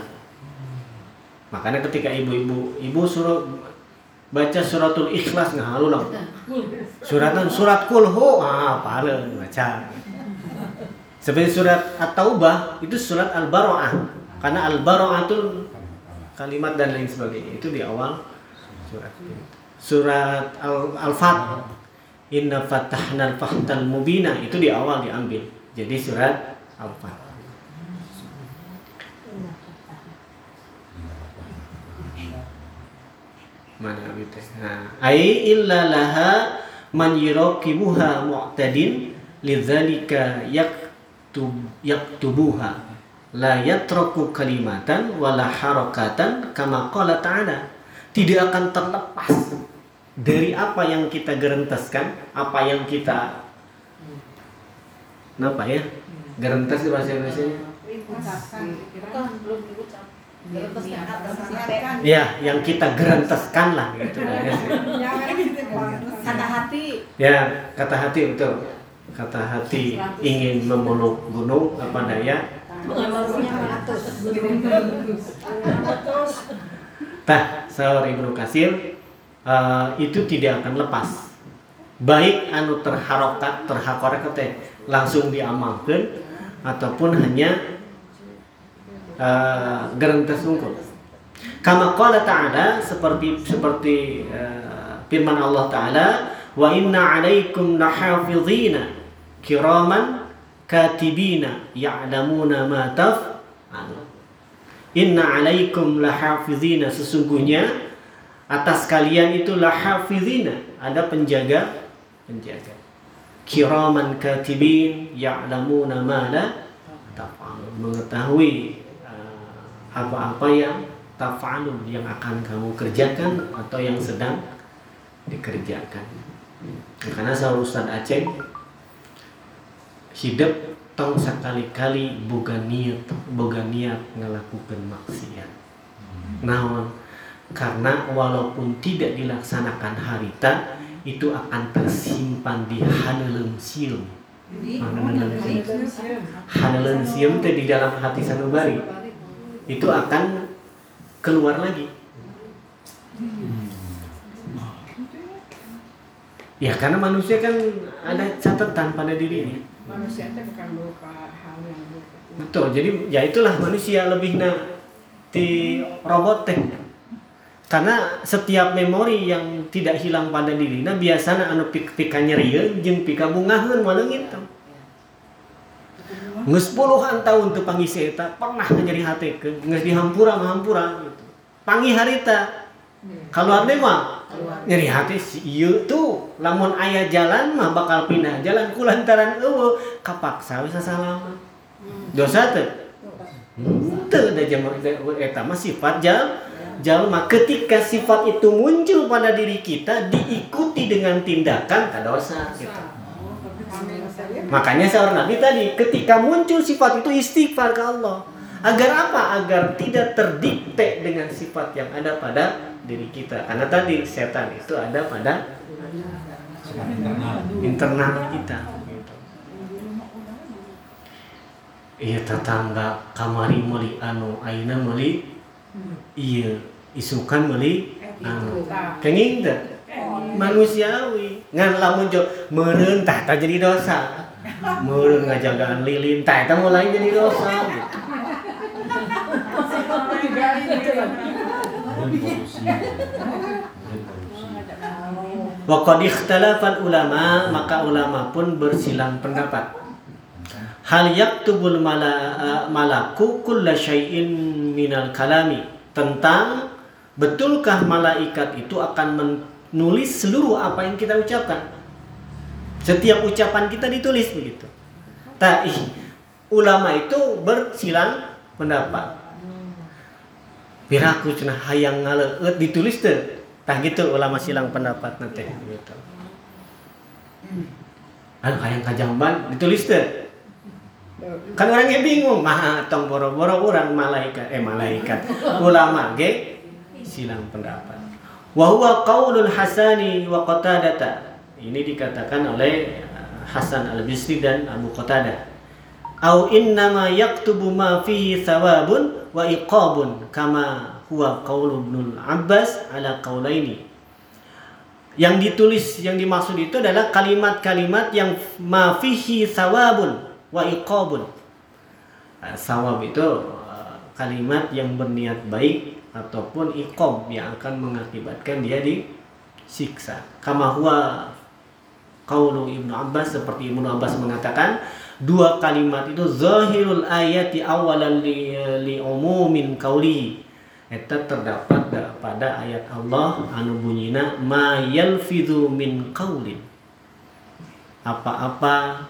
Makanya ketika ibu-ibu ibu suruh baca suratul ikhlas nggak halu lah suratan surat kulhu ah paling baca. Seperti surat at-taubah itu surat al-baro'ah karena al-baro'ah itu kalimat dan lain sebagainya itu di awal surat surat al- al-fat. Inna fatahna al-fahtal mubina. Itu di awal diambil. Jadi surat al-fat. Mana gitu nah ai illa laha man yuraqibuha mu'tadin lidzalika yaktub yaktubuha. La yatraku kalimatan wala harakatan kama qala ta'ala tidak akan terlepas dari apa yang kita gerentaskan apa yang kita Kenapa ya? Gerentas di bahasa Indonesia Ya, yang kita gerentaskan lah gitu. kata hati Ya, kata hati betul. Kata hati ingin memeluk gunung apa daya. Tah, sahur Ibnu Kasir eh, itu tidak akan lepas. Baik anu terharokat, terhakorekat teh langsung diamalkan ataupun hanya uh, gerentas unggul. Kama qala ta'ala seperti seperti uh, firman Allah taala wa inna 'alaikum lahafizina kiraman katibina ya'lamuna ma taf'alun. Inna 'alaikum lahafizina. Sesungguhnya atas kalian itu lahafizina. Ada penjaga penjaga. Kiraman katibin ya'lamuna ma la taf'alun. Mengetahui uh, apa-apa yang taf'alun yang akan kamu kerjakan atau yang sedang dikerjakan. Karena Ustaz Aceh hidup tong sekali-kali boga niat boga niat ngelakukan maksiat. Naon karena walaupun tidak dilaksanakan harita itu akan tersimpan di haneleum sieum haneleum sieum haneleum sieum teh di dalam hati sanubari. Itu akan keluar lagi. Ya karena manusia kan ada catatan pada dirinya Manusia itu bukan berupa hal yang buruk. betul jadi ya itulah manusia lebih na di robot teh. Karena setiap memori yang tidak hilang pada diri nah biasanya anu pik pika nyerian jeung pika bungahan mana gitu Nges puluhan tahun tuh panggil eta pernah nyeri hati ke nges dihampura hampura gitu. Panggil harita Keluar deh mah nyeri hati si ieu tuh lamun ayah jalan mah bakal pindah jalan kulantaran eueuh kapaksa we sasalama. Dosa teh. Teu da jaman eta mah sifat jal jalma ketika sifat itu muncul pada diri kita diikuti dengan tindakan tak dosa gitu. Makanya seorang Nabi tadi ketika muncul sifat itu istighfar ke Allah. Agar apa? Agar tidak terdikte dengan sifat yang ada pada diri kita. Karena tadi setan itu ada pada internal. internal kita. Iya tetangga kamari meli anu aina meli iya isukan meli anu kenging teh manusiawi ngan lamun jo meureun tah jadi dosa meureun ngajagaan lilin tah eta mulai jadi dosa gitu. Revolusi. Revolusi. Wa qad ikhtalafal ulama maka ulama pun bersilang pendapat. Hal yaktubul mala, malaku kulla syai'in minal kalami tentang betulkah malaikat itu akan menulis seluruh apa yang kita ucapkan. Setiap ucapan kita ditulis begitu. Tapi ulama itu bersilang pendapat. Piraku cenah hayang ngaleut ditulis teu. Tah gitu ulama silang pendapat nanti gitu. Anu hayang kajamban ditulis teu. Kan orangnya bingung, mah tong boro-boro orang malaikat eh malaikat ulama ge silang pendapat. Wa huwa Hasani wa Qatadata. Ini dikatakan oleh Hasan Al-Bisri dan Abu Qatadah. Au innama yaktubu ma fihi thawabun wa iqabun kama huwa qaulu Ibnul Abbas ala qaulaini. Yang ditulis yang dimaksud itu adalah kalimat-kalimat yang ma fihi thawabun wa iqabun. Nah, Sawab itu uh, kalimat yang berniat baik ataupun iqab yang akan mengakibatkan dia disiksa. Kama huwa qaulu Ibnu Abbas seperti Ibnu Abbas mengatakan dua kalimat itu zahirul ayati awalan li, li umumin qaulihi eta terdapat da- pada ayat Allah anu bunyina ma yalfidhu min qaulin apa-apa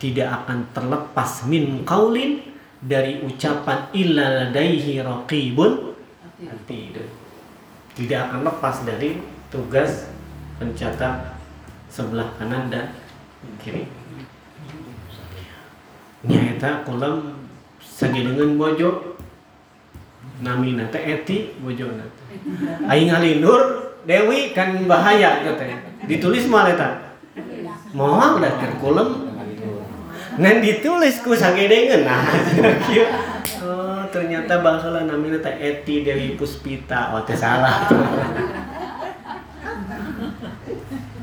tidak akan terlepas min qaulin dari ucapan illa ladaihi raqibun. Tidak. Akan lepas dari tugas pencatat sebelah kanan dan kiri nyata kolam sagedengan bojo. Nami nate eti bojo nate aing ngalindur Dewi kan bahaya gitu ditulis malah eta. Moal udah keur ngan ditulis ku sagedengan nah. Kieu [LAUGHS] oh ternyata baheula namina teh Eti Dewi Puspita. Oh teh salah [LAUGHS]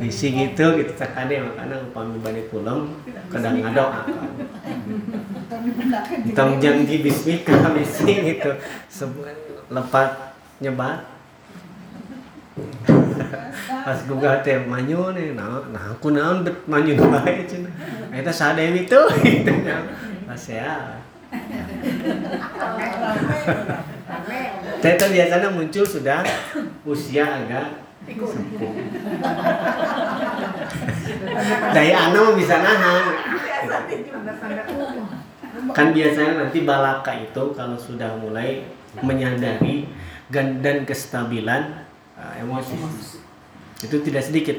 Bisi gitu [LAUGHS] gitu sakade makanya upami bani kulem kadang ngadok Tong janji bismika bisi gitu. Sebu- lepat nyebat pas gugah teh manyun nih nah nah aku naon bet manyun bae cenah eta sadewi tuh gitu. Pas ya teh biasanya muncul sudah usia agak sepuh [LAUGHS] daya anak mah bisa nahan. Kan biasanya nanti balaka itu kalau sudah mulai menyadari dan kestabilan uh, emosi. Itu tidak sedikit.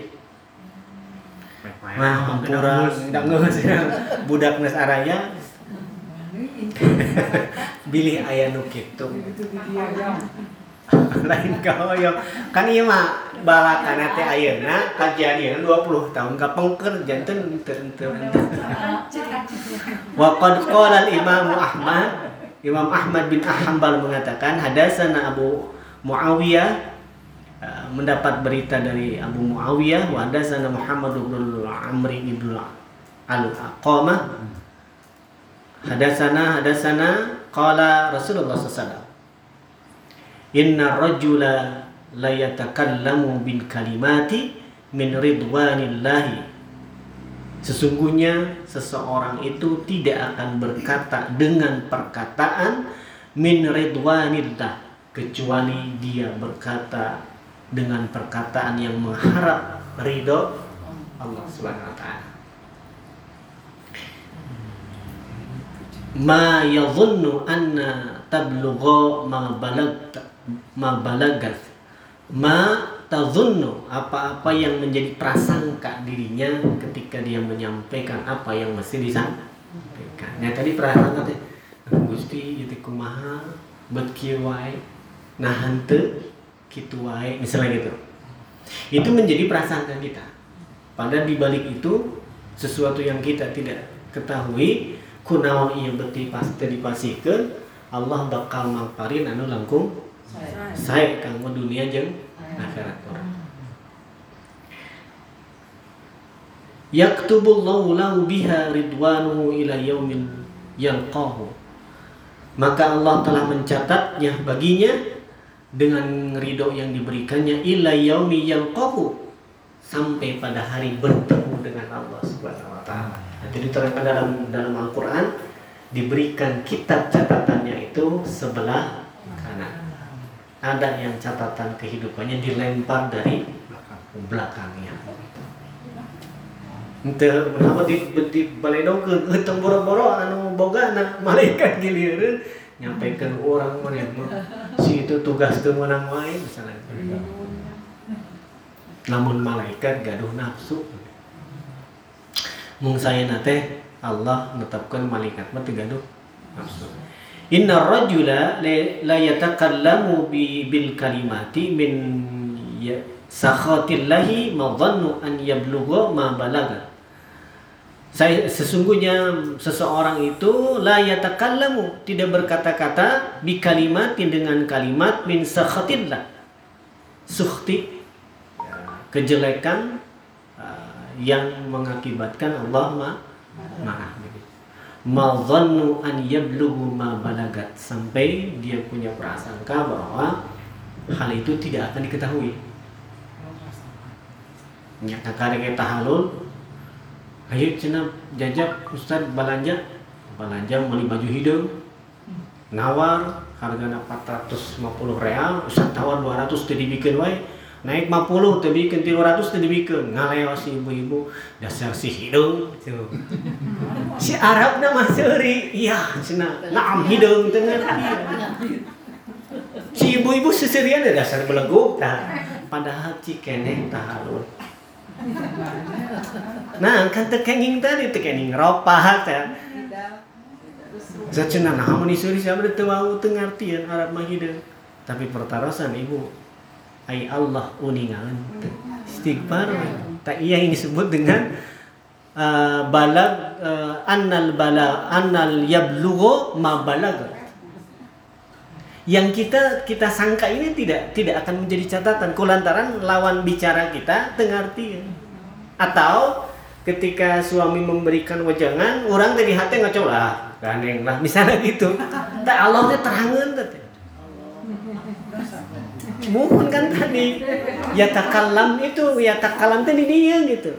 Nah, hampura ngeus ya. Budak nes araya. [LAUGHS] Bilih aya nu kitu. [LAUGHS] Lain kaoyo. Kan ieu mah balakana teh ayeuna kajadian 20 tahun kapengker janten teu teu. Wa qad qala al-Imam Ahmad. Imam Ahmad bin Hanbal mengatakan hadasana Abu Muawiyah. Uh, mendapat berita dari Abu Muawiyah wa hadatsana Muhammad bin Amri bin Al-Aqamah. Hadatsana hadatsana qala Rasulullah sallallahu Inna rajula la yatakallamu bil kalimati min ridwanillahi Sesungguhnya seseorang itu tidak akan berkata dengan perkataan min ridwanillah kecuali dia berkata dengan perkataan yang mengharap ridho Allah Subhanahu wa taala. Ma yadhunnu anna tablugha ma balagta ma balagat ma tadhunnu apa-apa yang menjadi prasangka dirinya ketika dia menyampaikan apa yang mesti disampaikan. Ya tadi prasangka teh Gusti jadi kumaha bet wae nah henteu kitu wae misalnya gitu. Itu menjadi prasangka kita. Padahal di balik itu sesuatu yang kita tidak ketahui kunaon ieu beti pasti dipasikeun Allah bakal mamparin anu langkung saya kanggo dunia jeung akhirat orang. Yaktubullahu lahu biha ridwanuhu ila yaumil yalqahu. Maka Allah telah mencatatnya baginya dengan ridho yang diberikannya ila yaumi yalqahu sampai pada hari bertemu dengan Allah Subhanahu wa taala. Jadi diterangkan dalam dalam Al-Qur'an diberikan kitab catatannya itu sebelah. Ada yang catatan kehidupannya dilempar dari belakangnya. Ente kenapa di di baledongkeun heuteung boro-boro anu boga anak malaikat gilieureun nyampaikan orang mana si itu tugas teu meunang wae misalnya. Namun malaikat gaduh nafsu. Mung saya nate Allah netapkan malaikat mah gaduh nafsu. Inna rajula la yatakallamu bi bil kalimati min ya, sakhatillahi ma dhannu an yablugha ma balaga. Saya sesungguhnya seseorang itu la yatakallamu tidak berkata-kata bi kalimatin dengan kalimat min sakhatillah. Sukhti kejelekan uh, yang mengakibatkan Allah ma marah ma an yablughu ma balagat. Sampai dia punya prasangka bahwa hal itu tidak akan diketahui. Nyata karek tahalul Ayo cina jajak Ustaz belanja belanja beli baju hidung nawar harganya 450 real. Ustaz tawar 200 teu dibikin wae naik 50 teu bikin 300 teu dibikin. Ngaleo si ibu-ibu dasar si hidung tuh [LAUGHS] si Arabna mah seuri iya cenah naam hidung teu ngerti si ibu-ibu seserian dasar beleguk tah padahal cikeneh tahalul Nah, kan tekenging tadi tekenging ropa teh. Saya cenah nah mun isuri siapa teu wau teu ngartieun Arab mah hideung. Tapi pertarosan ibu ai Allah uningan istighfar. Tak iya ini disebut dengan uh, balag uh, annal bala annal yablughu ma balagat yang kita kita sangka ini tidak tidak akan menjadi catatan. Kulantaran lawan bicara kita tengarti atau ketika suami memberikan wajangan orang tadi hati ngaco lah. Ganeng lah misalnya gitu. Tak Allah teh terangan teh mohon kan tadi. Ya takalam itu ya takalam teh di dia gitu.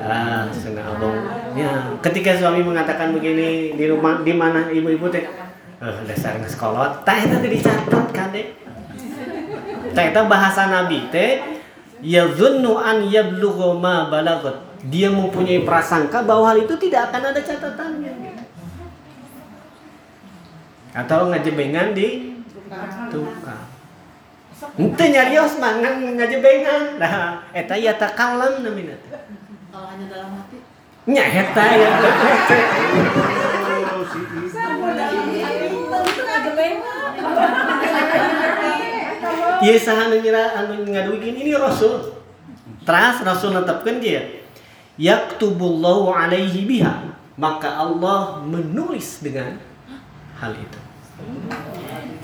Ah senang abang. Ya ketika suami mengatakan begini di rumah di mana ibu-ibu teh eh dasar tah eta teh dicatat kan deh. Tah eta bahasa nabi teh yazunnu an yablugha ma balagat. Dia mempunyai prasangka bahwa hal itu tidak akan ada catatannya. Atau ngajebengan di tukang Ente nyarios mangan ngajebengan nah eta ya takalam namina Kalau hanya dalam hati. nya eta ya Ieu saha anu ngira anu ngaduikeun ini Rasul. Teras Rasul netepkeun dia. Yaktubullahu alaihi biha. Maka Allah menulis dengan hal itu.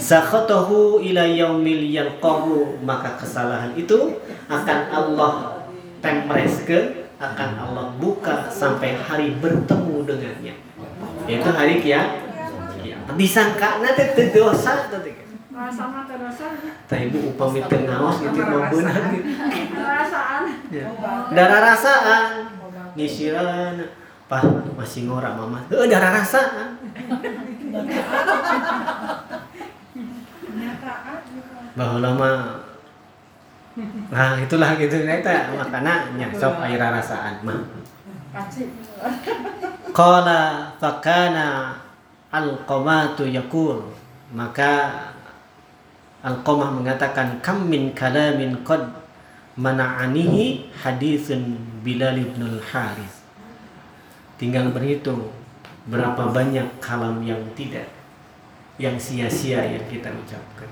Sakhatahu ila yaumil yalqahu maka kesalahan itu akan Allah tempreskeun akan Allah buka sampai hari bertemu dengannya. Yaitu hari kiamat. Disangkana teh teu dosa teh. Rasa mah terasa. Tah ibu upami teu ngaos gitu mau beunang gitu. Perasaan. Ya. Darah rasaan ngisiran Pah masih ngora mama. Heuh darah rasaan. [LAUGHS] bahwa lama. Nah itulah gitu. Kita makannya sok air rasaan mah. Qala fakana al-qamatu yakul maka Al-Qamah mengatakan kam min kalamin qad mana'anihi hadisun Bilal ibn al-Haris tinggal berhitung berapa banyak kalam yang tidak yang sia-sia yang kita ucapkan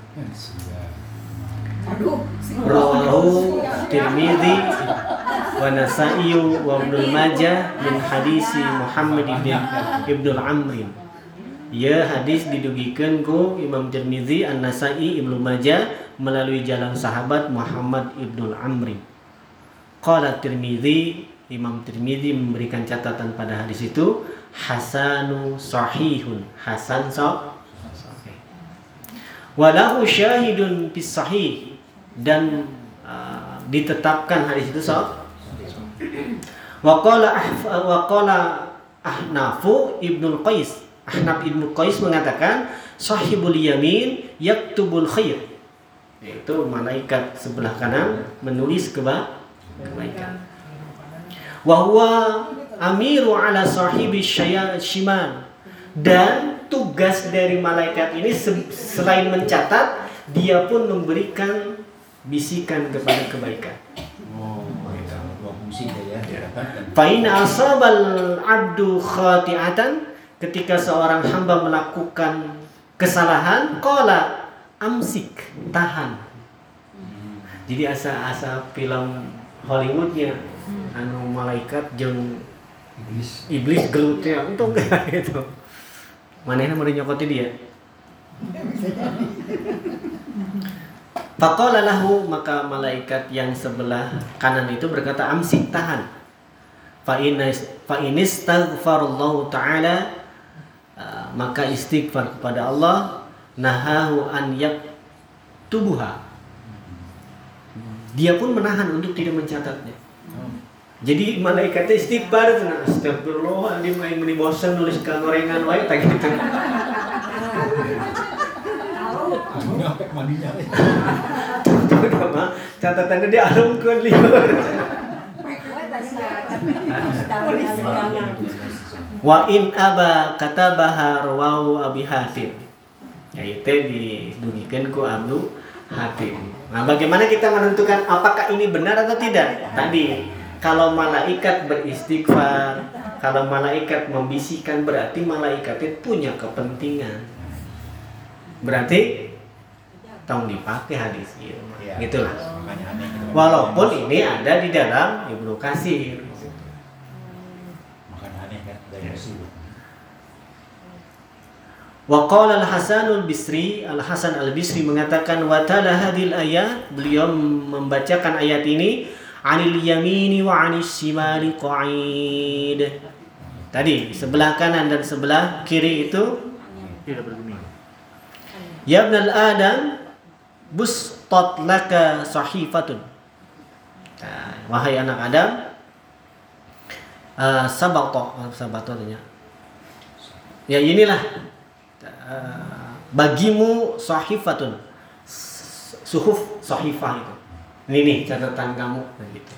Aduh, Rawahu Tirmidzi wa Nasa'i wa Ibnu Majah min hadisi Muhammad ibn Ibnu Amr. Ya hadis didugikan ku Imam Tirmidzi, An-Nasa'i, Ibnu Majah melalui jalan sahabat Muhammad ibnu Amr. Qala Tirmidzi, Imam Tirmidzi memberikan catatan pada hadis itu hasanu sahihun. Hasan sahih. Walahu syahidun bis sahih dan uh, ditetapkan hadis itu sahih. Waqala waqala Ahnafu Ibnu Qais. Ahnaf Ibnu Qais mengatakan sahibul yamin yaktubul khair. Yaitu malaikat sebelah kanan menulis keba kebaikan. Wa huwa amiru ala sahibi shimal. Dan tugas dari malaikat ini selain mencatat, dia pun memberikan bisikan kepada kebaikan. Oh, itu dua fungsi dia ya. Fa'in asabal abdu khati'atan ketika seorang hamba melakukan kesalahan, qala amsik, tahan. Jadi asa-asa film Hollywoodnya anu malaikat jeng Iblis. iblis gelutnya untung [LAUGHS] gitu. Manehna mau nyokoti dia. Faqala lahu maka malaikat yang sebelah kanan itu berkata amsik tahan. Fa inis fa taala uh, maka istighfar kepada Allah nahahu an tubuha. Dia pun menahan untuk tidak mencatatnya. Jadi malaikatnya istighfar nah, astagfirullah dia main meni bosan nulis gorengan wae tak gitu. Tuh mah catatannya dia alungkeun lieur. Wa in aba katabaha rawahu Abi Hatim. Ya itu didugikeun ku Abu Hatim. Nah, bagaimana kita menentukan apakah ini benar atau tidak? Tadi kalau malaikat beristighfar, kalau malaikat membisikkan berarti malaikat itu punya kepentingan. Berarti tong dipakai hadis gitu. Iya. Gitulah. Gitu. Walaupun ini ada di dalam Ibnu Katsir. Makanya aneh kan dari musuh. Wa qala Al-Hasan Al-Bisri, Al-Hasan Al-Bisri mengatakan wa tala hadil ayat, beliau membacakan ayat ini anil yamini wa anis shimali qa'id. Tadi sebelah kanan dan sebelah kiri itu Tidak bergeming. Ya ibn al-Adam bustat laka sahifatun. Nah, wahai anak Adam uh, sabato sabato artinya. Ya inilah uh, bagimu sahifatun. Suhuf sahifah itu. Ini catatan kamu begitu.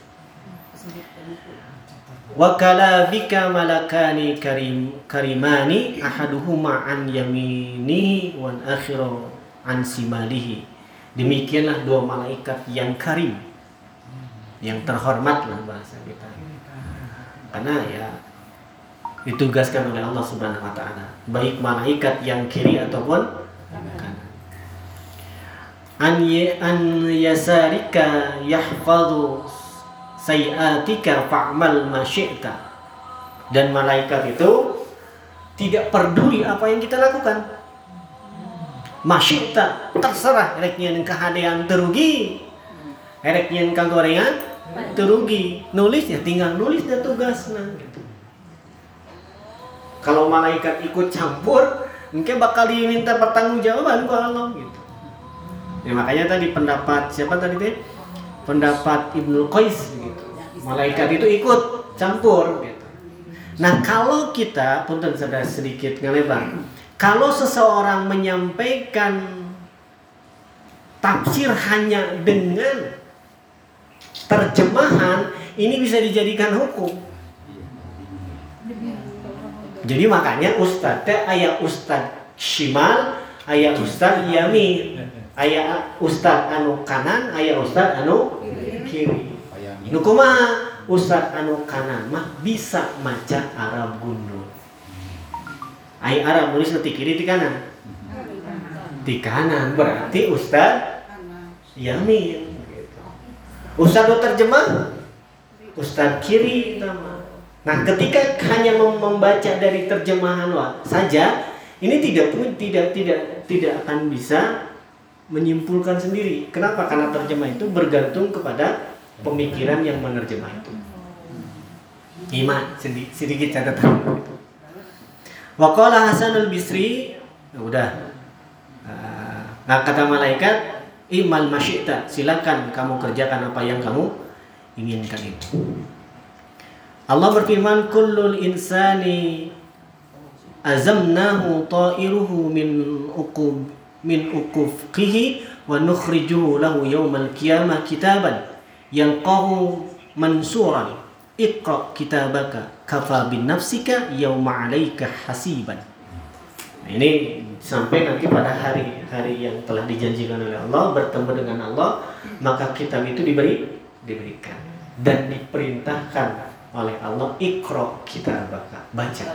Wa kala bika malakani karim karimani ahaduhuma an yaminihi wan akhiru an simalihi. Demikianlah dua malaikat yang karim. Yang terhormat lah bahasa kita. Karena ya ditugaskan oleh Allah Subhanahu wa taala, baik malaikat yang kiri ataupun. An an yasarika yahfadhu sayiatika fa'mal ma. Dan malaikat itu tidak peduli apa yang kita lakukan. Masyikta terserah rek nyeun kahadean terugi. Rek nyeun kagorengan terugi. Nulis ya tinggal nulis dan tugasna gitu. Kalau malaikat ikut campur, mungkin bakal diminta pertanggungjawaban ke Allah gitu. Ya makanya tadi pendapat siapa tadi teh? Pendapat Ibnu Qais gitu. Malaikat itu ikut campur gitu. Nah, kalau kita punten sudah sedikit ngelebar. Kalau seseorang menyampaikan tafsir hanya dengan terjemahan ini bisa dijadikan hukum. Jadi makanya ustadz ayat ustadz shimal, ayat ustadz yamin, ayat ustadz anu kanan, ayat ustadz anu kiri. Bayangin. Nu kumaha ustadz anu kanan mah bisa maca Arab gundul. Ai Arab nulis di kiri di kanan. Di kanan berarti ustadz yamin. gitu. Ustadz nu terjemah ustadz kiri nama. Nah, ketika hanya mem- membaca dari terjemahan saja, ini tidak pun tidak tidak tidak akan bisa menyimpulkan sendiri. Kenapa? Karena terjemah itu bergantung kepada pemikiran yang menerjemah itu. Iman sedikit, sedikit catatan. Waqala Hasan al-Bisri, ya udah. Ah, Nah, kata malaikat, imal masyita, silakan kamu kerjakan apa yang kamu inginkan itu. Allah berfirman, kullul insani azamnahu ta'iruhu min uqub min uqufqihi wa nukhrijuhu lahu yawmal qiyamah kitaban yalqahu mansuran. Iqra kitabaka kafa bin nafsika yawma 'alaika hasiban. Nah, ini sampai nanti pada hari hari yang telah dijanjikan oleh Allah bertemu dengan Allah maka kitab itu diberi diberikan dan diperintahkan oleh Allah ikro kita baca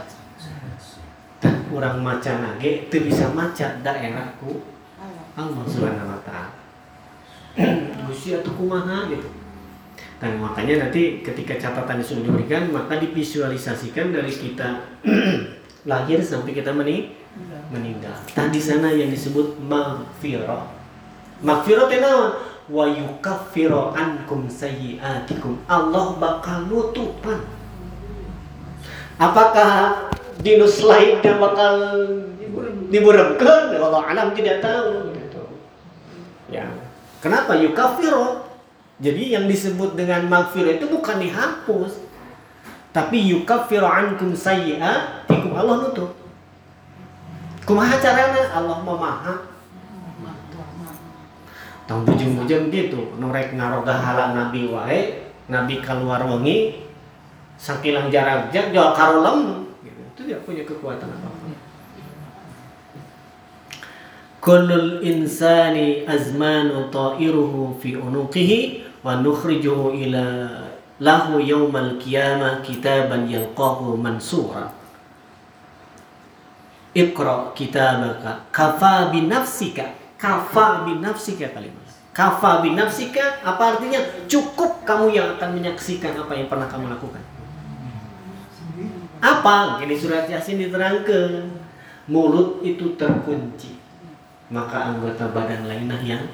orang maca nage itu bisa maca daerahku Allah subhanahu wa ta'ala Gusti atau kumaha gitu dan makanya nanti ketika catatan sudah diberikan maka divisualisasikan dari kita [CLEARS THROAT] lahir sampai kita meni meninggal. Nah di sana yang disebut. Maghfirah teh naon? Wa yukaffiru ankum sayyiatikum. Allah bakal nutupan. Apakah dinus lainnya bakal diburemkeun? Allah alam tidak tahu gitu. Ya. Kenapa yukaffiru? Jadi yang disebut dengan maghfirah itu bukan dihapus. Tapi yukaffiru ankum sayyiatikum. Allah nutup. Kumaha carana Allah memaha Tong bujung-bujung gitu Norek ngaroga hala nabi wae Nabi keluar wengi Sakilang jarak gitu. Itu tidak punya kekuatan apa-apa Kullul insani azmanu ta'iruhu fi unuqihi Wa nukhrijuhu ila lahu yawmal qiyamah kitaban yalqahu mansura. Iqra kitabaka. Kafa binafsika kafa binafsika kalimat kafa binafsika apa artinya? Cukup kamu yang akan menyaksikan apa yang pernah kamu lakukan apa? Ini surat yasin diterangkan. Mulut itu terkunci. Maka anggota badan lainnya yang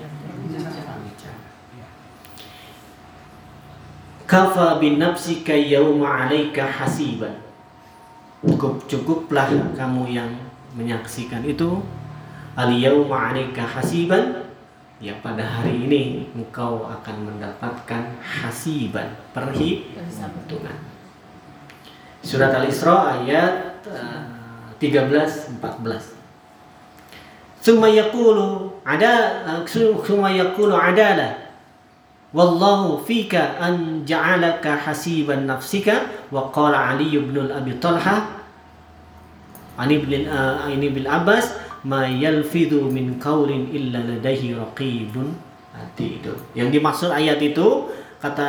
bicara kafa binafsika yawma alaika hasiban. Cukup cukuplah kamu yang menyaksikan itu. Al yauma 'alaika hasiban. Ya pada hari ini engkau akan mendapatkan hasiban perhitungan surat al-isra ayat uh, 13 14 Summa ada summa yaqulu adala wallahu fika an ja'alaka hasiban nafsika wa qala Ali ibn Abi Talha ani bil uh, ini bil Abbas ma yalfidhu min illa ladaihi raqibun yang dimaksud ayat itu kata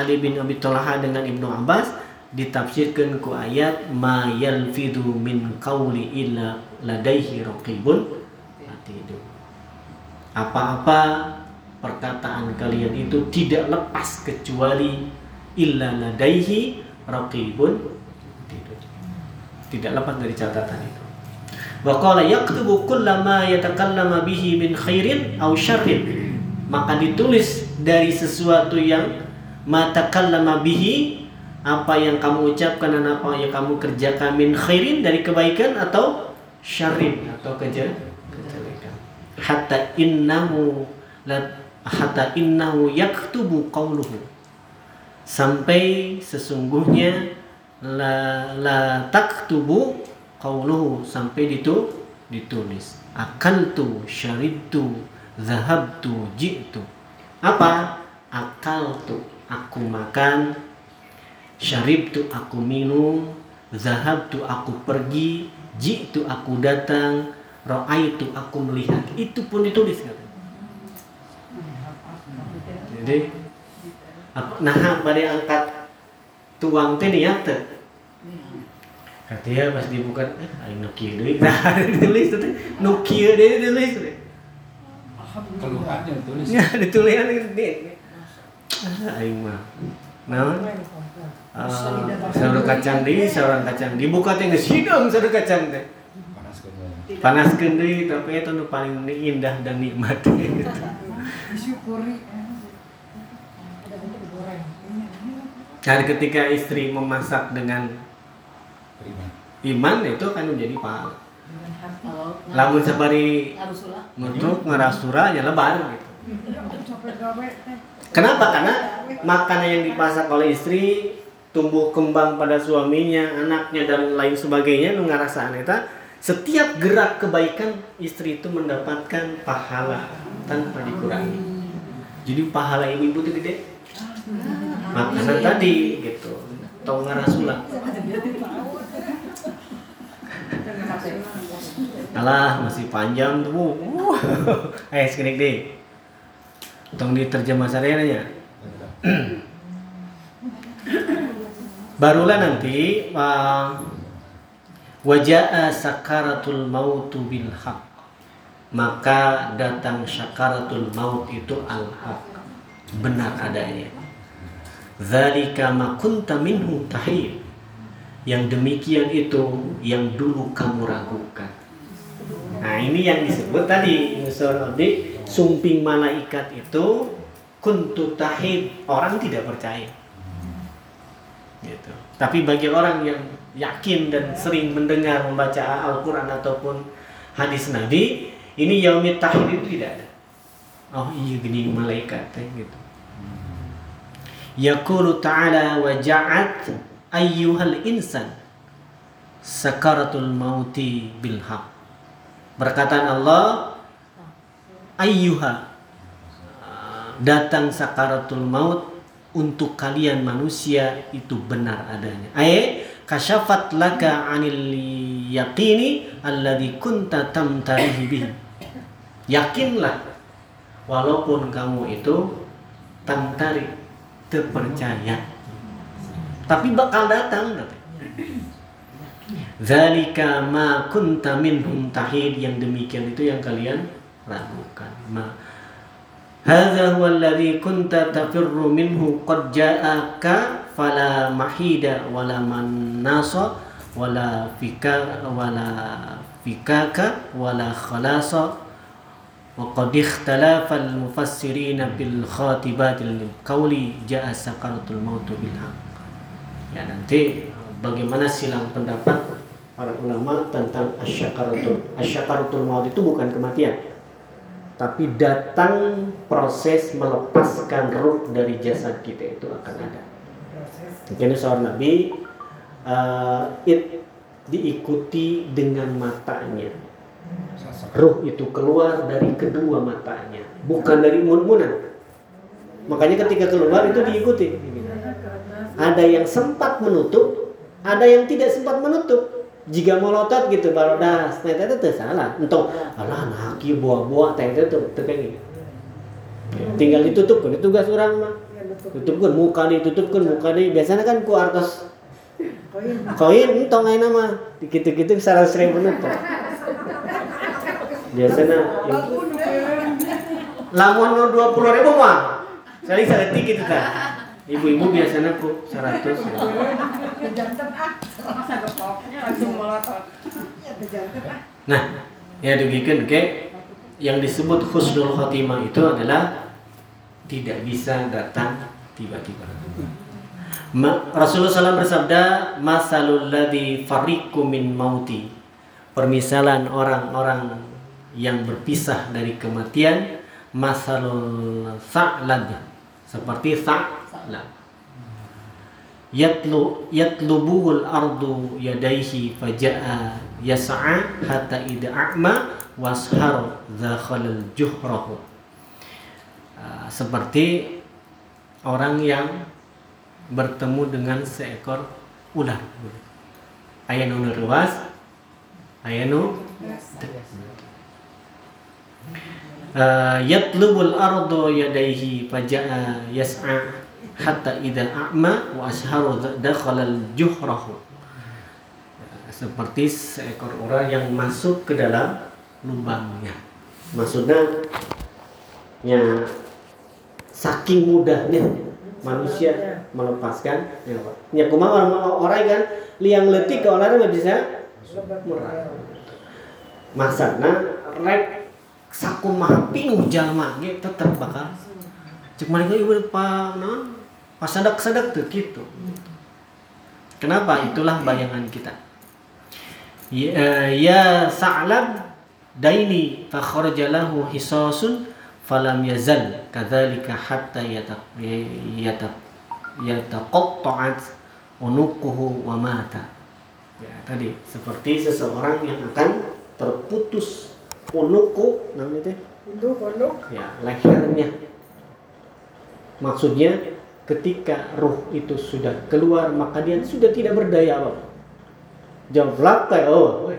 Ali bin Abi Talha dengan Ibnu Abbas ditafsirkan ku ayat ma yalfidhu min qauli illa ladaihi raqibun. Apa-apa perkataan kalian itu tidak lepas kecuali illa ladaihi raqibun. Tidak lepas dari catatan itu. Wa qala yaktubu kullama yatakallama bihi min khairin aw syarrin. Maka ditulis dari sesuatu yang matakallama bihi apa yang kamu ucapkan dan apa yang kamu kerjakan min khairin dari kebaikan atau syarrin atau keje- kejelekan. Hatta innahu la hatta innahu yaktubu qawluhu. Sampai sesungguhnya la la taktubu qawluhu sampai ditu ditulis. Akaltu syaritu zahabtu jitu. Apa? Akal tuh aku makan syaribtu aku minum zahabtu aku pergi jitu aku datang itu aku melihat. Itu pun ditulis katanya. Jadi nah pada angkat tuang teh niat katanya pas dibuka eh aing nu kieu deui [LAUGHS] nah ditulis teh. Nu kieu deui ditulis teh. Keluhannya tulis. ya ditulis [LAUGHS] di ah aing mah. Naon Saudara kacang di, saudara kacang dibuka teh geus hidung saudara kacang teh. Panas. Panaskeun deui tapi itu nu paling indah dan nikmat. [LAUGHS] Disyukuri. Dan ketika istri memasak dengan iman itu kan menjadi pahala. Lamun sabari harus ulah. nutup ngerasura ya lebar gitu. Teh. Kenapa? Karena makanan yang dipasak oleh istri tumbuh kembang pada suaminya, anaknya dan lain sebagainya nu ngarasaan eta setiap gerak kebaikan istri itu mendapatkan pahala tanpa dikurangi. Jadi pahala ibu ibu itu gede. Makanan tadi gitu. Tong ngarasula. Alah masih panjang tuh. Bu. [LAUGHS] Eh sekenik deh. Tong diterjemah sadayana [CLEARS THROAT] Barulah nanti uh, sakaratul mautu bil haq. Maka datang sakaratul maut itu al haq. Benar adanya. Zalika ma kunta minhu tahir. Yang demikian itu yang dulu kamu ragukan. Nah ini yang disebut tadi Nusur Abdi Sumping malaikat itu Kuntu tahid Orang tidak percaya gitu. Tapi bagi orang yang yakin dan sering mendengar membaca Al-Quran ataupun hadis Nabi Ini yaumit tahid itu tidak ada. Oh iya gini malaikat teh gitu. Yaqulu ta'ala wa ja'at ayyuhal insan sakaratul mauti bil haq. Perkataan Allah ayyuha datang sakaratul maut untuk kalian manusia itu benar adanya. Ay kasyafat laka anil yaqini alladhi kunta tamtarihi bihi. Yakinlah walaupun kamu itu tamtari terpercaya. Tapi bakal datang. Zalika ma kunta minhum tahid yang demikian itu yang kalian ragukan. Ma Hadza huwa alladhi kunta tafirru minhu qad ja'aka fala mahida wala manasa wala fika wala fikaka wala khalasa wa qad ikhtalafa al-mufassirin bil khatibatil qawli ja'a sakaratul maut bil. Ya nanti bagaimana silang pendapat para ulama tentang asyakaratul asyakaratul maut itu bukan kematian tapi datang proses melepaskan ruh dari jasad kita itu akan ada. Mungkin seorang nabi uh, it diikuti dengan matanya. Ruh itu keluar dari kedua matanya bukan dari mun-munan. Makanya ketika keluar itu diikuti. Ada yang sempat menutup ada yang tidak sempat menutup jika melotot gitu baru dah ternyata itu salah. Entong alah nah buah-buah teh itu kayak gitu tinggal ditutupkan itu tugas orang mah. Tutupkan muka ditutupkan muka di biasanya kan ku artos koin. Entong ayeuna mah. Gitu-gitu seratus ribu nutup biasanya yang lamun nu dua puluh ribu mah sekali saletik gitu kan ibu-ibu biasanya ku seratus Ah. Masa gepoknya langsung melotot. Ya ah. Nah, ya demikian ke yang disebut husnul khotimah itu adalah tidak bisa datang tiba-tiba. Ma- Rasulullah SAW bersabda, "Masalul ladzi fariqu min mauti." Permisalan orang-orang yang berpisah dari kematian, masalul sa'lab. Seperti sa'lab. Yatlu yatlubuhul ardu yadaihi faja'a yas'a hatta ida a'ma washar zakhalal juhrahu. Ah, seperti orang yang bertemu dengan seekor ular. Ayanu ruas ayanu Uh, yatlubul ardu yadaihi faja'a yas'a hatta idal a'ma wa asharu dakhalal juhrahu seperti seekor ular yang masuk ke dalam lubangnya. Maksudnya ya saking mudahnya manusia melepaskan ya Pak. ya kumaha orang orang kan liang letik ke olahraga bisa murah masakna rek sakumaha pinuh jalma ge tetep bakal cek mereka ieu pa naon pasadak-sadak tuh gitu. Kenapa? Itulah bayangan kita. Ya, eh, ya sa'lab daini fa kharaja lahu hisasun falam yazal. Kadzalika hatta yataq yataq yataqatta'at unuquhu wa mata. Ya tadi seperti seseorang yang akan terputus unuku namanya teh? Untuk, untuk. ya lehernya. Maksudnya ketika ruh itu sudah keluar maka dia sudah tidak berdaya apa? Jawab kayak oh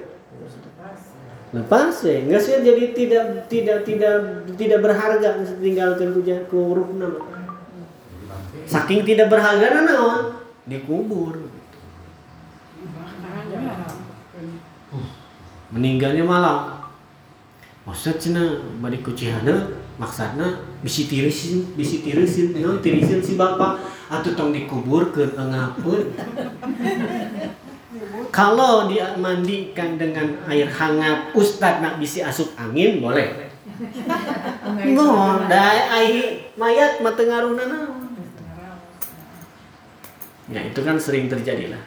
lepas ya nggak sih jadi tidak tidak tidak tidak berharga tinggalkan kuja ke ruh nama. Saking tidak berharga naon dikubur. Meninggalnya malam. Maksud cina balik kucihana maksudnya bisi tirisin bisi tirisin no tirisin si bapak atau tong dikubur ke ngapun kalau dia mandikan dengan air hangat ustad nak bisi asup angin boleh Nggak, dah air mayat mata ngaruh Ya itu kan sering terjadi lah.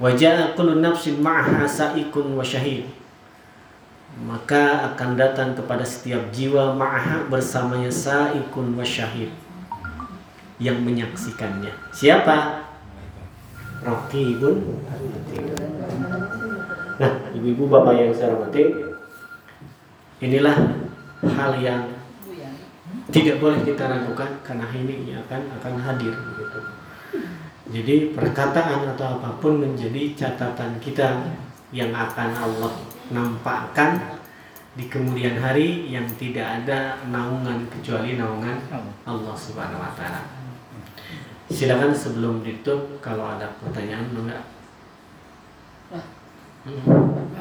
Wajah kullu nafsin ma'aha sa'ikun wa syahid. Maka akan datang kepada setiap jiwa ma'aha bersamanya sa'ikun wa syahid yang menyaksikannya. Siapa? Raqibun Nah, ibu-ibu bapak yang saya hormati, inilah hal yang tidak boleh kita ragukan karena ini akan akan hadir begitu. Jadi perkataan atau apa pun menjadi catatan kita yang akan Allah nampakkan di kemudian hari yang tidak ada naungan kecuali naungan Allah Subhanahu wa taala. Silakan sebelum ditutup kalau ada pertanyaan enggak? Hmm.